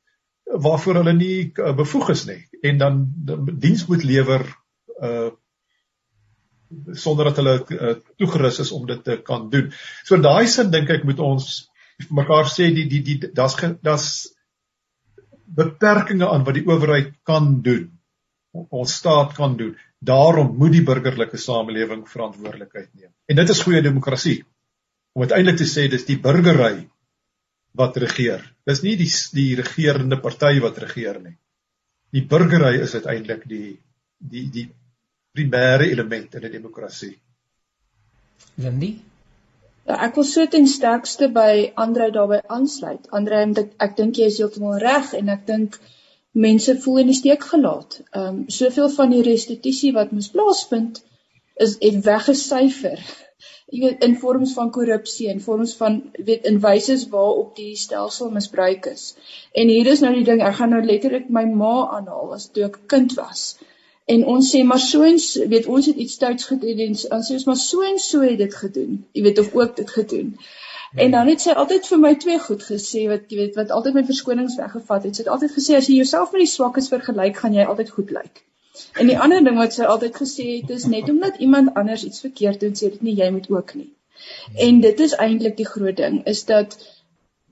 [SPEAKER 4] waarvoor hulle nie uh, bevoeg is nie en dan diens moet lewer uh sonder dat hulle uh, toegerus is om dit te kan doen. So in daai sin dink ek moet ons mekaar sê die die die daar's daar's beperkings aan wat die owerheid kan doen ons staat kan doen. Daarom moet die burgerlike samelewing verantwoordelikheid neem. En dit is goeie demokrasie. Om uiteindelik te sê dis die burgery wat regeer. Dis nie die die regerende party wat regeer nie. Die burgery is uiteindelik die die die primêre element in 'n demokrasie.
[SPEAKER 1] Lindy
[SPEAKER 3] Ja, ek wil so ten sterkste by Andre daarbey aansluit. Andre, ek dink jy is heeltemal reg en ek dink mense voel in die steek gelaat. Ehm um, soveel van die restituisie wat moes plaasvind is het weggesyfer. Jy weet in vorms van korrupsie en vorms van weet in wyse waarop die stelsel misbruik is. En hier is nou die ding, ek gaan nou letterlik my ma aanhaal as toe ek kind was. En ons sê maar so en so, weet ons het iets stouts gedoen en ons sê ons maar so en so het dit gedoen. Jy weet of ook dit gedoen. En dan het sy altyd vir my twee goed gesê wat jy weet wat altyd my verskonings weggevat het. Sy het altyd gesê as jy jouself met die swakkes vergelyk, gaan jy altyd goed lyk. En die ander ding wat sy altyd gesê het is net omdat iemand anders iets verkeerd doen, sê dit nie jy moet ook nie. En dit is eintlik die groot ding is dat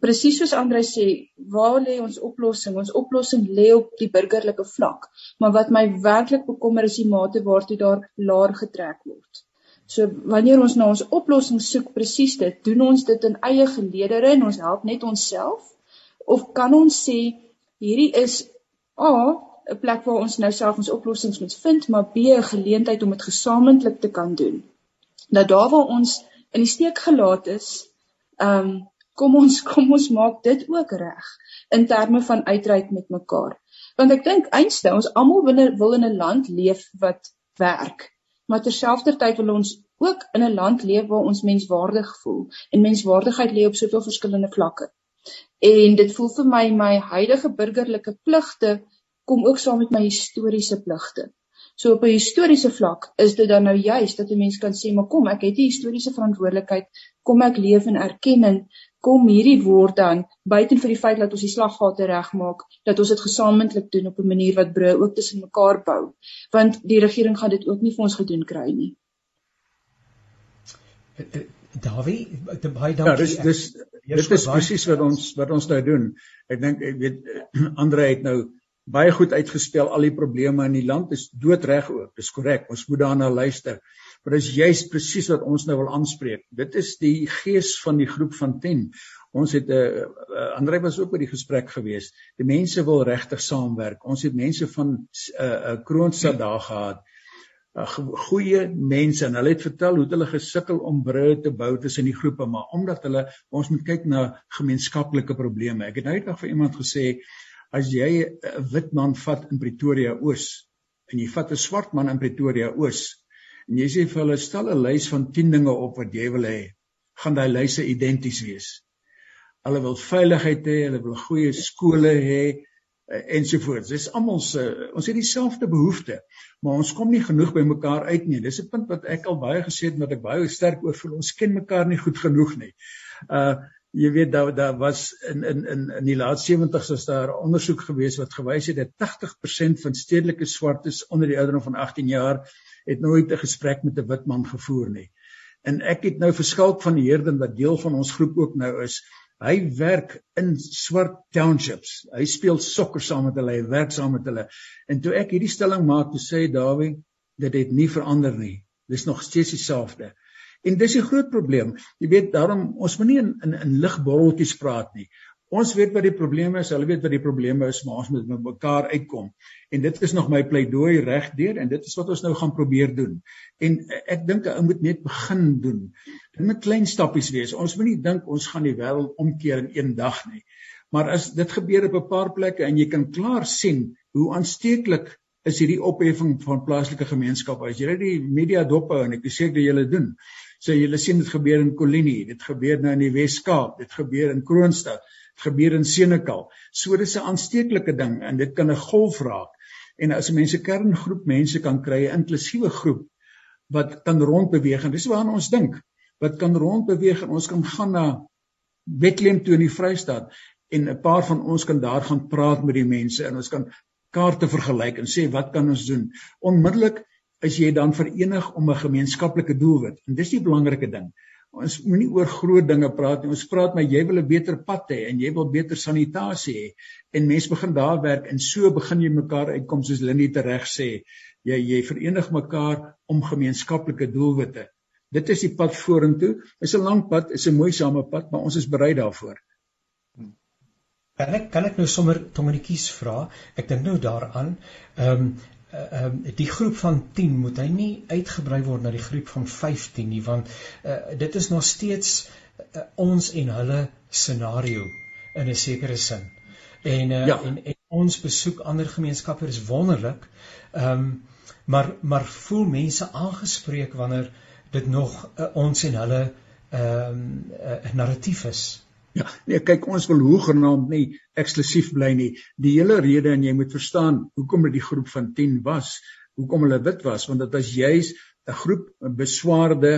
[SPEAKER 3] presies soos Andre sê, waar lê ons oplossing? Ons oplossing lê op die burgerlike vlak. Maar wat my werklik bekommer is die mate waartoe daar laer getrek word. So wanneer ons na ons oplossing soek presies dit, doen ons dit in eie geleedere en ons help net onsself of kan ons sê hierdie is A 'n plek waar ons nou self ons oplossings moet vind, maar B 'n geleentheid om dit gesamentlik te kan doen. Dat daar waar ons in die steek gelaat is, ehm um, kom ons kom ons maak dit ook reg in terme van uitreik met mekaar. Want ek dink eintlik ons almal wil in 'n land leef wat werk maar terselfdertyd wil ons ook in 'n land leef waar ons menswaardig voel en menswaardigheid lê op soveel verskillende vlakke. En dit voel vir my my huidige burgerlike pligte kom ook saam met my historiese pligte. So op 'n historiese vlak is dit dan nou juist dat 'n mens kan sê, maar kom, ek het 'n historiese verantwoordelikheid, kom ek leef in erkenning, kom hierdie word dan buiten vir die feit dat ons die slaggate regmaak, dat ons dit gesamentlik doen op 'n manier wat bru ook tussen mekaar bou, want die regering gaan dit ook nie vir ons gedoen kry nie.
[SPEAKER 1] Eh, eh, Dawie, baie
[SPEAKER 2] dankie. Ja, dis dis dit is presies wat ons wat ons nou doen. Ek dink ek weet Andre het nou baie goed uitgespel al die probleme in die land is doodreg ook. Dis korrek. Ons moet daarna luister. Maar dis juist presies wat ons nou wil aanspreek. Dit is die gees van die groep van 10. Ons het 'n uh, uh, Andre was ook by die gesprek gewees. Die mense wil regtig saamwerk. Ons het mense van 'n uh, uh, Kroonstad daar gehad. Uh, goeie mense en hulle het vertel hoe hulle gesukkel om brûe te bou tussen die groepe, maar omdat hulle ons moet kyk na gemeenskaplike probleme. Ek het nou eendag vir iemand gesê as jy 'n wit man vat in Pretoria Oos en jy vat 'n swart man in Pretoria Oos en jy sê vir hulle stel 'n lys van 10 dinge op wat jy wil hê, gaan daai lyse identies wees. Hulle wil veiligheid hê, hulle wil goeie skole hê ensovoorts. Dis almal se ons het dieselfde behoeftes, maar ons kom nie genoeg by mekaar uit nie. Dis 'n punt wat ek al baie gesê het wat ek baie sterk oor voel. Ons ken mekaar nie goed genoeg nie. Uh jy weet daar daar was in in in in die laat 70's is daar ondersoek gewees wat gewys het dat 80% van stedelike swartes onder die ouderdom van 18 jaar het nooit 'n gesprek met 'n wit man gevoer nie. En ek het nou verskalk van die Heerden wat deel van ons groep ook nou is. Hy werk in swart townships. Hy speel sokker saam met hulle, hy werk saam met hulle. En toe ek hierdie stelling maak, toe sê Dawie, dit het nie verander nie. Dis nog steeds dieselfde. En dis 'n groot probleem. Jy weet, daarom ons moet nie in in, in ligborreltjies praat nie. Ons weet wat die probleme is, hulle weet wat die probleme is, maar ons moet met mekaar uitkom. En dit is nog my pleidooi regdeur en dit is wat ons nou gaan probeer doen. En ek dink ou moet net begin doen. Dit moet klein stappies wees. Ons moenie dink ons gaan die wêreld omkeer in een dag nie. Maar as dit gebeur op 'n paar plekke en jy kan klaar sien hoe aansteeklik is hierdie opheffing van plaaslike gemeenskappe. As jy die media dop hou en ek sê dit julle doen, So julle sien dit gebeur in Kolinie, dit gebeur nou in die Wes-Kaap, dit gebeur in Kroonstad, dit gebeur in Senekal. So dis 'n aansteeklike ding en dit kan 'n golf raak. En as mense kerngroep mense kan kry, 'n inklusiewe groep wat kan rondbeweeg en dis waarna ons dink, wat kan rondbeweeg en ons kan gaan na Bethlehem toe in die Vrystaat en 'n paar van ons kan daar gaan praat met die mense en ons kan kaarte vergelyk en sê wat kan ons doen? Onmiddellik is jy dan verenig om 'n gemeenskaplike doelwit. En dis die belangrike ding. Ons moenie oor groot dinge praat nie. Ons praat maar jy wil 'n beter pad hê en jy wil beter sanitasie hê en mense begin daar werk en so begin jy mekaar uitkom soos Lindy tereg sê. Jy jy verenig mekaar om gemeenskaplike doelwitte. Dit is die pad vorentoe. Dit is 'n lang pad, is 'n moeisame pad, maar ons is bereid daarvoor.
[SPEAKER 1] Kan ek kan ek nou sommer Tominetjies vra? Ek dink nou daaraan. Ehm um, ehm uh, die groep van 10 moet hy nie uitgebrei word na die groep van 15 nie want uh, dit is nog steeds uh, ons en hulle scenario in 'n sekere sin. En, uh, ja. en en ons besoek ander gemeenskappe is wonderlik. Ehm um, maar maar voel mense aangespreek wanneer dit nog uh, ons en hulle ehm um, uh, narratief is.
[SPEAKER 2] Ja, nee, kyk ons wil hoegenaamd nie eksklusief bly nie. Die hele rede en jy moet verstaan hoekom dit die groep van 10 was, hoekom hulle wit was, want dit was juis 'n groep beswaarde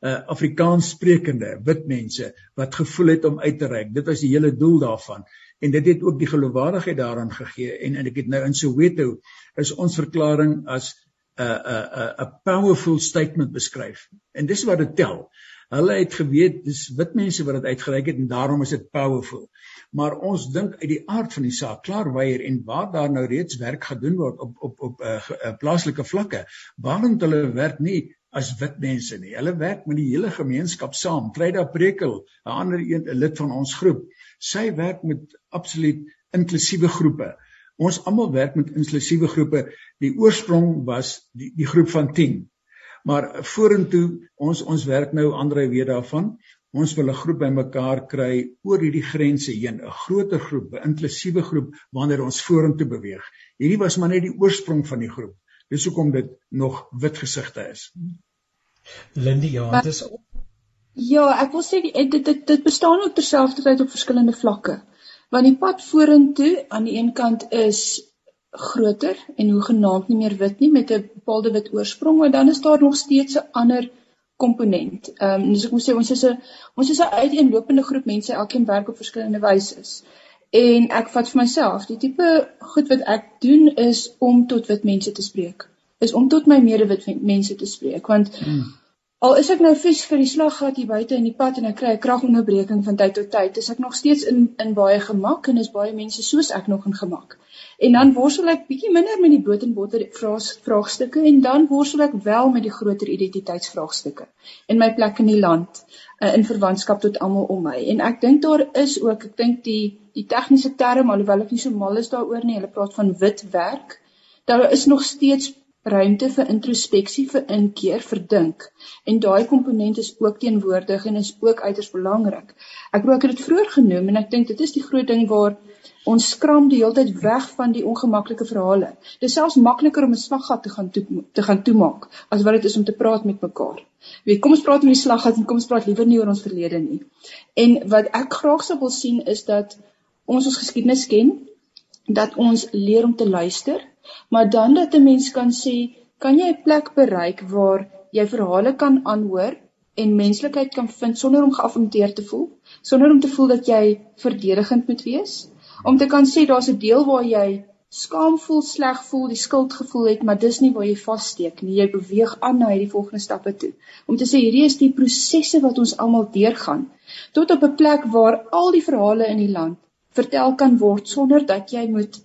[SPEAKER 2] uh, Afrikaans sprekende wit mense wat gevoel het om uit te reik. Dit was die hele doel daarvan en dit het ook die geloofwaardigheid daaraan gegee en en ek het nou in Soweto is ons verklaring as 'n 'n 'n 'n powerful statement beskryf. En dis wat dit tel. Hulle het geweet dis wit mense wat dit uitgereik het en daarom is dit powerful. Maar ons dink uit die aard van die saak, klaar weier en waar daar nou reeds werk gedoen word op op op 'n uh, uh, plaaslike vlakke, waarom hulle werk nie as wit mense nie. Hulle werk met die hele gemeenskap saam. Tryda Prekel, 'n ander een 'n lid van ons groep, sy werk met absoluut inklusiewe groepe. Ons almal werk met inklusiewe groepe. Die oorsprong was die die groep van 10 Maar vorentoe ons ons werk nou Andre weet daarvan. Ons wil 'n groep bymekaar kry oor hierdie grense heen, 'n groter groep, 'n inklusiewe groep wanneer ons vorentoe beweeg. Hierdie was maar net die oorsprong van die groep. Dis hoekom dit nog wit gesigte is.
[SPEAKER 1] Lindy, ja, dit is
[SPEAKER 3] Ja, ek wil sê dit dit dit bestaan ook terselfdertyd op verskillende vlakke. Want die pad vorentoe aan die een kant is groter en hoegenaamd nie meer wit nie met 'n bepaalde wit oorsprong, maar dan is daar nog steeds 'n ander komponent. Ehm um, dus ek moet sê ons is 'n ons is 'n uiteenlopende groep mense, elkeen werk op verskillende wyse. En ek vat vir myself, die tipe goed wat ek doen is om tot wit mense te spreek. Is om tot my medewit mense te spreek want hmm. Al is ek nou fisies vir die slaggat hier buite in die pad en ek kry 'n kragonderbreking van tyd tot tyd, is ek nog steeds in in baie gemak en is baie mense soos ek nog in gemak. En dan worstel ek bietjie minder met die brood en botter vraagstukke en dan worstel ek wel met die groter identiteitsvraagstukke in my plek in die land uh, in verwantskap tot almal om my. En ek dink daar is ook, ek dink die die tegniese term alhoewel ek nie so mal is daaroor nie, hulle praat van wit werk. Daar is nog steeds ruimte vir introspeksie vir inkeer vir dink en daai komponent is ook teenwoordig en is ook uiters belangrik. Ek wou ek het dit vroeër genoem en ek dink dit is die groot ding waar ons skram die hele tyd weg van die ongemaklike verhale. Dit is selfs makliker om 'n slaggat te gaan toe, te gaan toemaak as wat dit is om te praat met mekaar. Weet, kom ons praat oor die slaggat en kom ons praat liewer nie oor ons verlede nie. En wat ek graag sou wil sien is dat ons ons geskiedenis ken, dat ons leer om te luister maar dan dat 'n mens kan sê, kan jy 'n plek bereik waar jy verhale kan aanhoor en menslikheid kan vind sonder om geaffronteer te voel, sonder om te voel dat jy verdedigend moet wees, om te kan sê daar's 'n deel waar jy skaam voel, sleg voel, die skuldgevoel het, maar dis nie waar jy vassteek nie. Jy beweeg aan na hierdie volgende stappe toe. Om te sê hierdie is die prosesse wat ons almal deurgaan tot op 'n plek waar al die verhale in die land vertel kan word sonder dat jy moet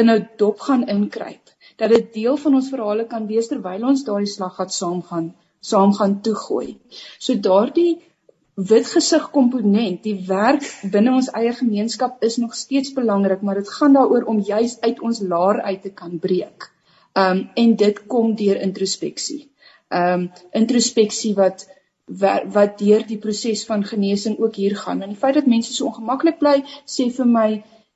[SPEAKER 3] in 'n dop gaan inkruip dat dit deel van ons verhale kan wees terwyl ons daardie slaggat saam gaan saam gaan toegooi. So daardie wit gesig komponent, die werk binne ons eie gemeenskap is nog steeds belangrik, maar dit gaan daaroor om juis uit ons laar uit te kan breek. Um en dit kom deur introspeksie. Um introspeksie wat wat deur die proses van genesing ook hier gaan. En die feit dat mense so ongemaklik bly, sê vir my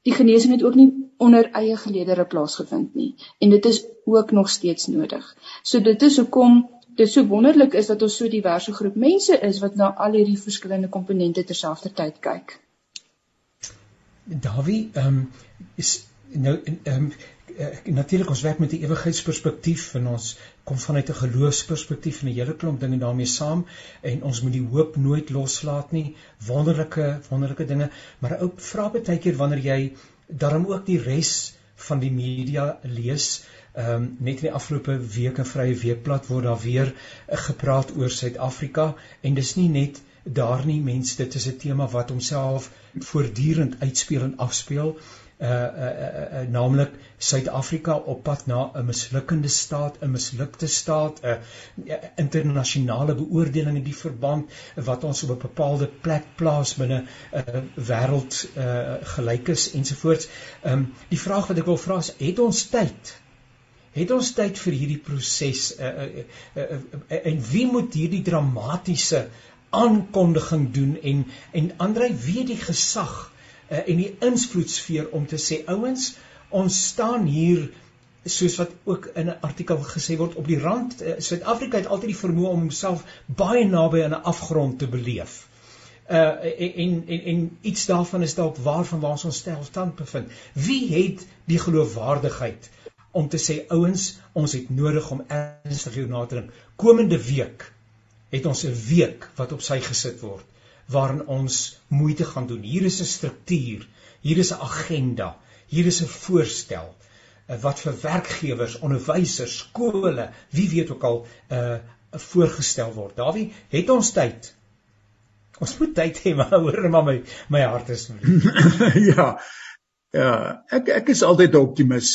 [SPEAKER 3] die genesing het ook nie onder eie geleedere plaasgevind nie en dit is ook nog steeds nodig. So dit is hoekom dit so wonderlik is dat ons so diverse groep mense is wat na al hierdie verskillende komponente terselfdertyd kyk.
[SPEAKER 1] Dawie, ehm um, is nou ehm um, natuurlik ons werk met 'n ewigheidsperspektief en ons kom vanuit 'n geloofsperspektief en 'n hele klomp dinge daarmee saam en ons moet die hoop nooit loslaat nie. Wonderlike wonderlike dinge, maar 'n ou vra baie keer wanneer jy daarom ook die res van die media lees. Ehm um, net in die afgelope week in Vrye Weekblad word daar weer uh, gepraat oor Suid-Afrika en dis nie net daar nie mense dit is 'n tema wat homself voortdurend uitspeel en afspeel uh uh, uh, uh naamlik Suid-Afrika op pad na 'n mislukkende staat, 'n mislukte staat, 'n uh, internasionale beoordeling in die verband wat ons op 'n bepaalde plek plaas binne 'n uh, wêreld uh gelykes ensovoorts. Ehm um, die vraag wat ek wil vra is, het ons tyd? Het ons tyd vir hierdie proses uh, uh, uh, uh, uh, en wie moet hierdie dramatiese aankondiging doen en en Andrei weet die gesag uh, en die invloedsfeer om te sê ouens ons staan hier soos wat ook in 'n artikel gesê word op die rand uh, Suid-Afrika het altyd die vermoë om homself baie naby aan 'n afgrond te beleef. Uh en en en iets daarvan is dalk waarvan waar ons stand bevind. Wie het die geloofwaardigheid om te sê ouens, ons het nodig om ernstig hier na te dink. Komende week het ons 'n week wat op sy gesit word waarin ons moeite gaan doen. Hier is 'n struktuur, hier is 'n agenda, hier is 'n voorstel uh, wat vir werkgewers, onderwysers, skole, wie weet ook al uh, voorgestel word. Dawie, het ons tyd? Ons moet tyd hê, maar hoor maar my my hart is
[SPEAKER 2] ja. Ja, ek ek is altyd 'n optimis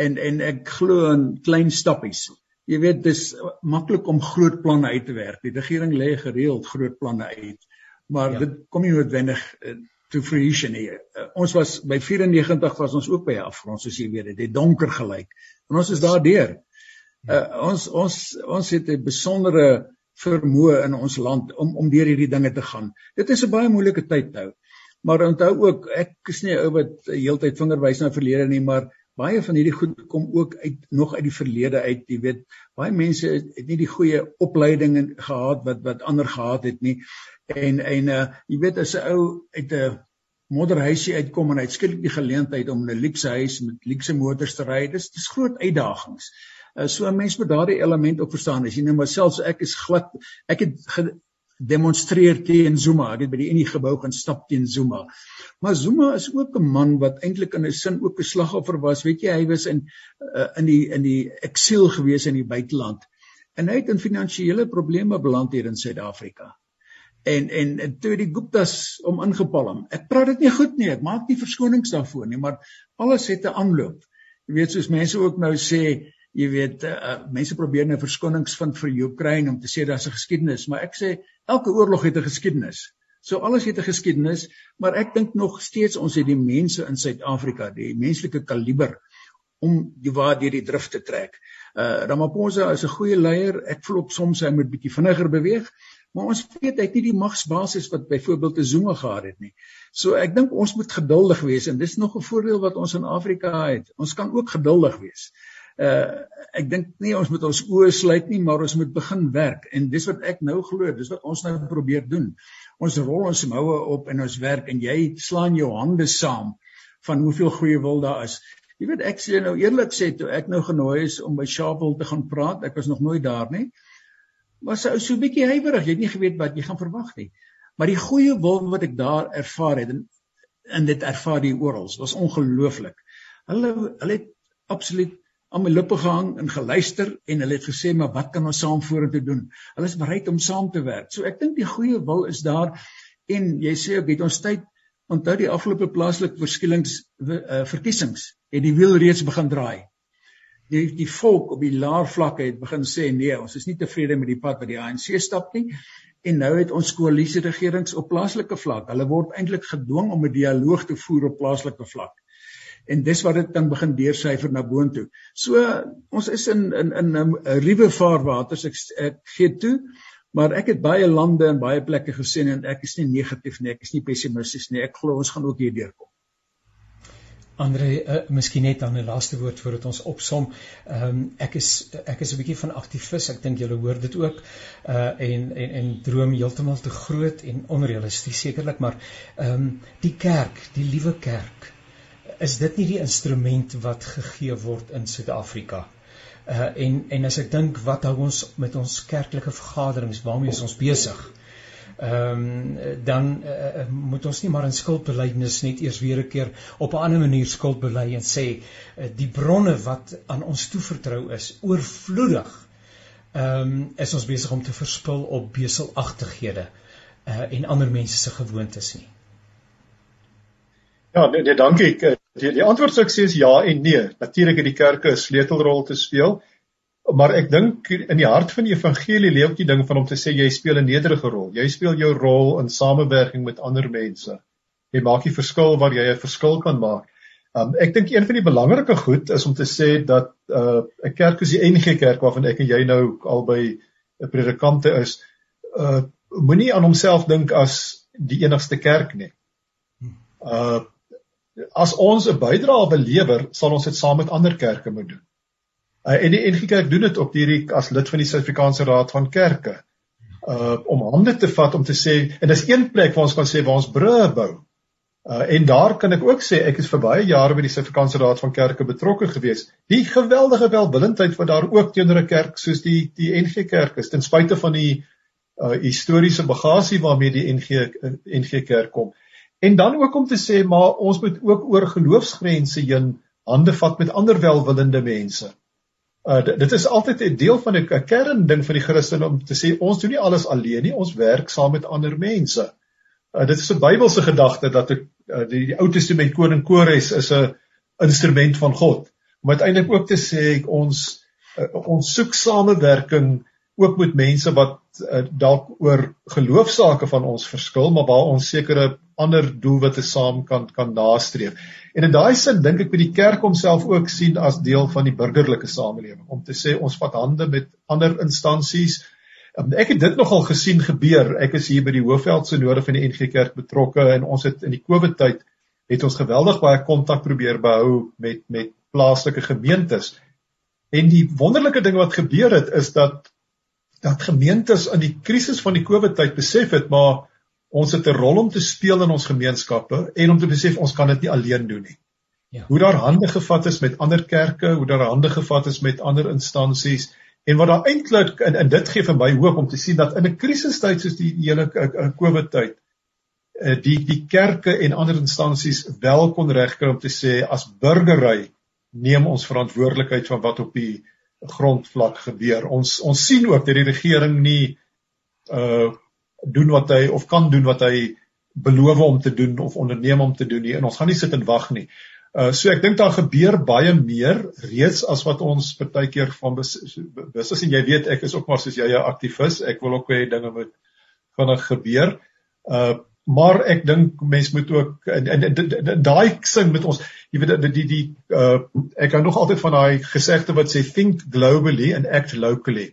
[SPEAKER 2] en en ek glo in klein stappies. Jy weet dis maklik om groot planne uit te werk. Die regering lê gereeld groot planne uit maar ja. dit kom nie noodwendig uh, to fruition nie. Uh, ons was by 94 was ons ook by afgrond soos jy weet, dit het donker gelyk. En ons is daardeur. Uh, ons ons ons het 'n besondere vermoë in ons land om om deur hierdie dinge te gaan. Dit is 'n baie moeilike tyd nou. Maar onthou ook, ek is nie 'n ou wat heeltyd vingerwys na verlede nie, maar baie van hierdie goed kom ook uit nog uit die verlede uit. Jy weet, baie mense het, het nie die goeie opleiding gehad wat wat ander gehad het nie. En en uh jy weet as 'n ou uit 'n modderhuisie uitkom en hy het skielik die geleentheid om 'n luukse huis met luukse motors te ry. Dis dis groot uitdagings. Uh, so 'n mens moet daardie element op verstaan. As jy nou maar selfs ek is glad ek het demonstreer teen Zuma. Ek het by die Unie gebou gaan stap teen Zuma. Maar Zuma is ook 'n man wat eintlik in 'n sin ook 'n slagoffer was. Weet jy, hy was in uh, in die in die eksiel gewees in die buiteland. En hy het in finansiële probleme beland hier in Suid-Afrika en en, en toe die Guptas om ingepalm. Ek praat dit nie goed nie, ek maak nie verskonings daarvoor nie, maar alles het 'n aanloop. Jy weet soos mense ook nou sê, jy weet uh, mense probeer nou verskonings vind vir Oekraïne om te sê daar's 'n geskiedenis, maar ek sê elke oorlog het 'n geskiedenis. So alles het 'n geskiedenis, maar ek dink nog steeds ons het die mense in Suid-Afrika, die menslike kaliber om die waar deur die drif te trek. Uh Ramaphosa is 'n goeie leier. Ek voel op soms hy moet bietjie vinniger beweeg, Maar ons weet hy het nie die magsbasis wat byvoorbeeld te Zuma gehad het nie. So ek dink ons moet geduldig wees en dis nog 'n voordeel wat ons in Afrika het. Ons kan ook geduldig wees. Uh ek dink nie ons moet ons oë sluit nie, maar ons moet begin werk en dis wat ek nou glo, dis wat ons nou probeer doen. Ons rol ons moue op en ons werk en jy slaan jou hande saam van hoeveel goeie wil daar is. Jy weet ek sê nou eerlik sê toe ek nou genooi is om by Sharpeville te gaan praat, ek was nog nooit daar nie was hy so 'n bietjie huiwerig. Jy het nie geweet wat jy gaan verwag nie. Maar die goeie wil wat ek daar ervaar het en in dit ervaar die oral was ongelooflik. Hulle hulle het absoluut aan my lippe gehang en geluister en hulle het gesê maar wat kan ons saam vorentoe doen? Hulle is bereid om saam te werk. So ek dink die goeie wil is daar en jy sê ook het ons tyd onthou die afgelope plaaslike verskielings uh, verkiesings het die wiel reeds begin draai die die volk op die laer vlakke het begin sê nee, ons is nie tevrede met die pad wat die ANC stap nie. En nou het ons koalisie regerings op plaaslike vlak. Hulle word eintlik gedwing om 'n dialoog te voer op plaaslike vlak. En dis wat dit dan begin deursyfer na boontoe. So ons is in in in 'n ruwe vaarwaters. Ek ek gee toe, maar ek het baie lande en baie plekke gesien en ek is nie negatief nie, ek is nie pessimisties nie. Ek glo ons gaan ook hierdeur kom.
[SPEAKER 1] Andre, uh, miskien net dan 'n laaste woord voordat ons opsom. Ehm um, ek is ek is 'n bietjie van aktivis. Ek dink julle hoor dit ook. Uh en en en droom heeltemal te groot en onrealisties sekerlik, maar ehm um, die kerk, die liewe kerk, is dit nie die instrument wat gegee word in Suid-Afrika? Uh en en as ek dink wat hou ons met ons kerklike vergaderings, waarmee is ons besig? ehm um, dan uh, moet ons nie maar in skuldbeleidnes net eers weer 'n keer op 'n ander manier skuld bely en sê uh, die bronne wat aan ons toevertrou is oorvloedig. Ehm um, is ons besig om te verspil op beselagtighede uh, en ander mense se gewoontes nie.
[SPEAKER 4] Ja, nee, nee dankie. Die, die antwoord sou ek sê is ja en nee. Natuurlik het die kerke 'n sleutelrol te speel maar ek dink in die hart van die evangelie lê ook die ding van om te sê jy speel 'n nederige rol. Jy speel jou rol in samewerking met ander mense. Jy maak die verskil waar jy 'n verskil kan maak. Um, ek dink een van die belangrike goed is om te sê dat uh, 'n uh, kerk soos die NG Kerk waarvan ek en jy nou albei 'n predikante is, uh, moenie aan homself dink as die enigste kerk nie. Uh, as ons 'n bydrae wil lewer, sal ons dit saam met ander kerke moet doen. Uh, en die NG Kerk doen dit op hierdie as lid van die Suid-Afrikaanse Raad van Kerke. Uh om hande te vat om te sê en dis een plek waar ons kan sê waar ons brûe bou. Uh en daar kan ek ook sê ek is vir baie jare by die Suid-Afrikaanse Raad van Kerke betrokke gewees. Die geweldige welwillendheid wat daar ook teenoor 'n kerk soos die die NG Kerk is ten spyte van die uh historiese bagasie waarmee die NG NG Kerk kom. En dan ook om te sê maar ons moet ook oor geloofsgrense heen hande vat met ander welwillende mense. Uh, dit is altyd 'n deel van 'n kern ding van die Christen om te sê ons doen nie alles alleen nie, ons werk saam met ander mense. Uh, dit is 'n Bybelse gedagte dat ek, uh, die, die Ou Testament koning Kores is 'n instrument van God. Om uiteindelik ook te sê ons uh, ons soek samewerking ook met mense wat uh, dalk oor geloofsaake van ons verskil, maar waar ons sekere ander doelwitte saam kan kan nastreef. En in daai sin dink ek by die kerk homself ook sien as deel van die burgerlike samelewing om te sê ons vat hande met ander instansies. Um, ek het dit nogal gesien gebeur. Ek is hier by die Hoofveld Sinode van die NG Kerk betrokke en ons het in die COVID tyd het ons geweldig baie kontak probeer behou met met plaaslike gemeentes. En die wonderlike ding wat gebeur het is dat dat gemeentes in die krisis van die COVID tyd besef het maar Ons het 'n rol om te speel in ons gemeenskappe en om te besef ons kan dit nie alleen doen nie.
[SPEAKER 1] Ja.
[SPEAKER 4] Hoe daar hande gevat is met ander kerke, hoe daar hande gevat is met ander instansies en wat daar eintlik in in dit gee vir my hoop om te sien dat in 'n krisistyd soos die hele COVID tyd eh, die die kerke en ander instansies wel kon regkry om te sê as burgery neem ons verantwoordelikheid van wat op die grondvlak gebeur. Ons ons sien ook dat die regering nie uh doen wat hy of kan doen wat hy beloof om te doen of onderneem om te doen nie en ons gaan nie sit en wag nie. Uh so ek dink daar gebeur baie meer reeds as wat ons partykeer van bes is en jy weet ek is ook maar soos jy 'n aktivis, ek wil ook hê dinge moet vinnig gebeur. Uh maar ek dink mens moet ook in daai sin met ons jy weet die die, die uh ek hou nog altyd van daai gesegde wat sê think globally and act locally.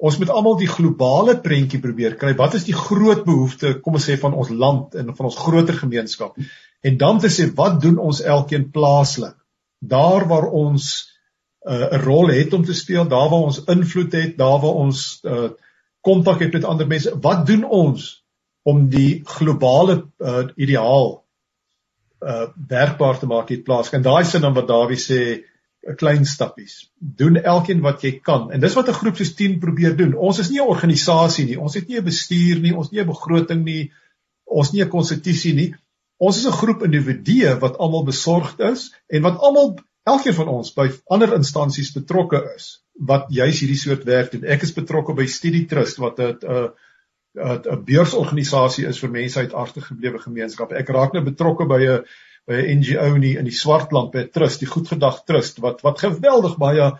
[SPEAKER 4] Ons moet almal die globale prentjie probeer kry. Wat is die groot behoefte, kom ons sê van ons land en van ons groter gemeenskap? En dan te sê wat doen ons elkeen plaaslik? Daar waar ons uh, 'n uh, rol het om te speel, daar waar ons invloed het, daar waar ons uh, kontak uh, het met ander mense, wat doen ons om die globale uh, ideaal uh werkbaar te maak hier plaas. En daai sin wat Dawie sê, 'n klein stappies. Doen elkeen wat jy kan. En dis wat 'n groep soos 10 probeer doen. Ons is nie 'n organisasie nie. Ons het nie 'n bestuur nie, ons nie 'n begroting nie. Ons nie 'n konstitusie nie. Ons is 'n groep individue wat almal besorgd is en wat almal elkeen van ons by ander instansies betrokke is wat juis hierdie soort werk doen. Ek is betrokke by Studie Trust wat 'n 'n 'n beursorganisasie is vir mense uit agtergeblewe gemeenskappe. Ek raak nou betrokke by 'n by 'n NGO in die, in die Swartland by 'n trust, die Goedgedag Trust wat wat geweldig baie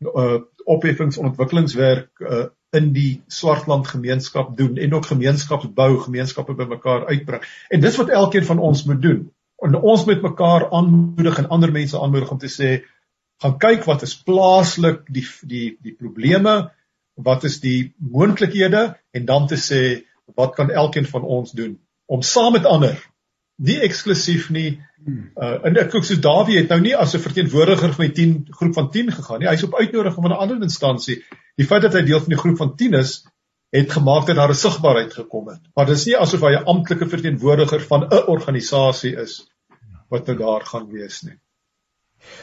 [SPEAKER 4] uh opheffings ontwikkelingswerk uh in die Swartland gemeenskap doen en ook gemeenskapsbou, gemeenskappe bymekaar uitbring. En dis wat elkeen van ons moet doen. En ons moet mekaar aanmoedig en ander mense aanmoedig om te sê gaan kyk wat is plaaslik die die die probleme, wat is die moontlikhede en dan te sê wat kan elkeen van ons doen om saam met ander nie eksklusief nie. Uh en ek ook so Dawie het nou nie as 'n verteenwoordiger van die 10 groep van 10 gegaan nie. Hy's op uitnodiging van 'n ander instansie. Die feit dat hy deel van die groep van 10 is, het gemaak dat daar 'n sigbaarheid gekom het. Maar dit is nie asof hy 'n amptelike verteenwoordiger van 'n organisasie is wat nou daar gaan wees nie.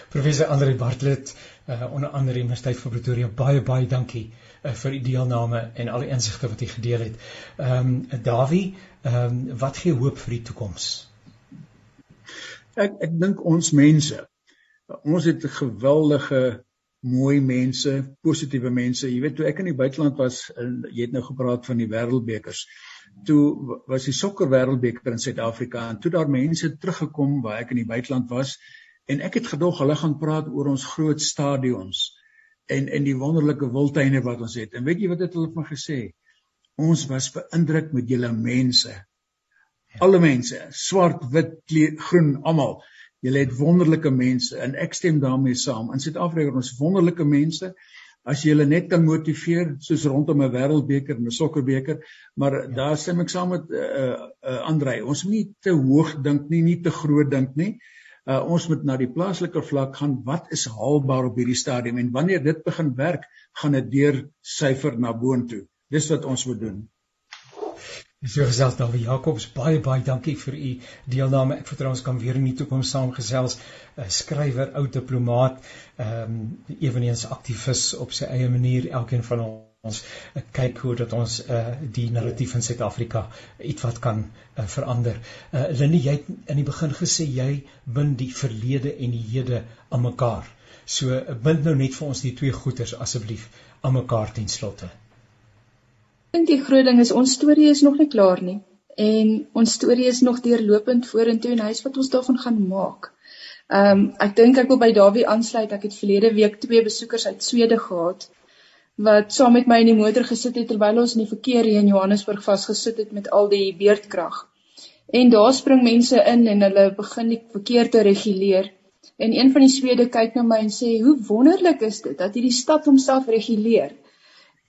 [SPEAKER 1] Professor Andre Bartlett, uh onder andere Universiteit van Pretoria, baie baie dankie uh, vir u deelname en al die insigte wat u gedeel het. Ehm um, Dawie, Ehm um, wat gee hoop vir die toekoms?
[SPEAKER 2] Ek ek dink ons mense ons het geweldige mooi mense, positiewe mense. Jy weet toe ek in die buiteland was, en jy het nou gepraat van die wêreldbekers. Toe was die sokker wêreldbeker in Suid-Afrika en toe daar mense teruggekom waar ek in die buiteland was en ek het gedog hulle gaan praat oor ons groot stadions en en die wonderlike wildtuine wat ons het. En weet jy wat het hulle van gesê? Ons was beïndruk met julle mense. Alle mense, swart, wit, kleer, groen, almal. Julle het wonderlike mense en ek stem daarmee saam. In Suid-Afrika het ons wonderlike mense. As jy hulle net kan motiveer soos rondom 'n wêreldbeker en 'n sokkerbeker, maar ja. daar stem ek saam met uh uh Andrei. Ons moet nie te hoog dink nie, nie te groot dink nie. Uh ons moet na die plaaslike vlak gaan. Wat is haalbaar op hierdie stadium en wanneer dit begin werk, gaan dit deur syfer na boontoe. Dis wat ons moet doen.
[SPEAKER 1] Dis so gesels dan vir Jakobs baie baie dankie vir u deelname. Ek vertrou ons kan weer in die toekoms saamgesels. 'n uh, Skrywer, ou diplomaat, ehm um, eweneens aktivis op sy eie manier. Elkeen van ons uh, kyk hoe dat ons uh, die narratief in Suid-Afrika ietwat kan uh, verander. Uh, Lini, jy het in die begin gesê jy bind die verlede en die hede aan mekaar. So uh, bind nou net vir ons die twee goeters asseblief aan mekaar ten slotte
[SPEAKER 3] dink die groot ding is ons storie is nog nie klaar nie en ons storie is nog deurlopend vorentoe en hy's wat ons daarvan gaan maak. Ehm um, ek dink ek wil by Dawie aansluit. Ek het verlede week twee besoekers uit Swede gehad wat saam met my in die motor gesit het terwyl ons in die verkeer hier in Johannesburg vasgesit het met al die beerdkrag. En daar spring mense in en hulle begin die verkeer te reguleer. En een van die Swede kyk na my en sê: "Hoe wonderlik is dit dat hierdie stad homself reguleer."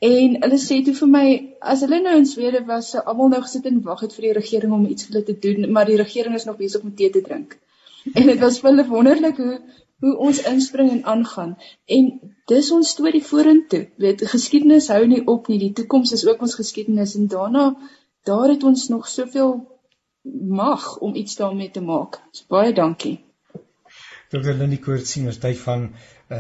[SPEAKER 3] En hulle sê toe vir my as hulle nou in Swede was, sou almal nou gesit en wag het vir die regering om iets vir hulle te doen, maar die regering is nog besig om tee te drink. En dit was vir hulle wonderlik hoe hoe ons inspring en aangaan. En dis ons storie vorentoe. Weet, geskiedenis hou nie op nie. Die toekoms is ook ons geskiedenis en daarna daar het ons nog soveel mag om iets daarmee te maak. So baie dankie.
[SPEAKER 1] Dr. Lindie Koortsien is tyd van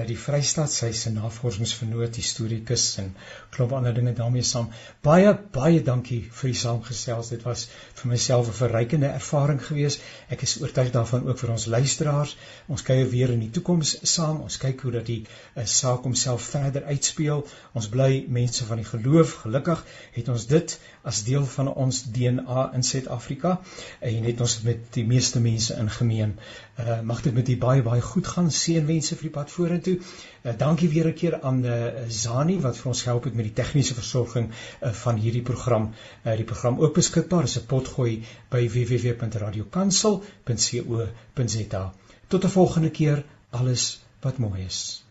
[SPEAKER 1] die Vrystaat sy se navorsingsvernoot historikus en klop ander dinge daarmee saam. Baie baie dankie vir die saamgesels. Dit was vir myself 'n verrykende ervaring geweest. Ek is oortuig daarvan ook vir ons luisteraars. Ons kyk weer in die toekoms saam. Ons kyk hoe dat die uh, saak homself verder uitspeel. Ons bly mense van die geloof. Gelukkig het ons dit as deel van ons DNA in Suid-Afrika en het ons met die meeste mense in gemeen. Uh mag dit met u baie baie goed gaan. Seënwense vir die pad vorentoe. Uh dankie weer 'n keer aan uh Zani wat vir ons gehelp het met die tegniese versorging uh van hierdie program. Uh die program ook beskikbaar is 'n potgooi by www.radiokansel.co.za. Tot 'n volgende keer. Alles wat mooi is.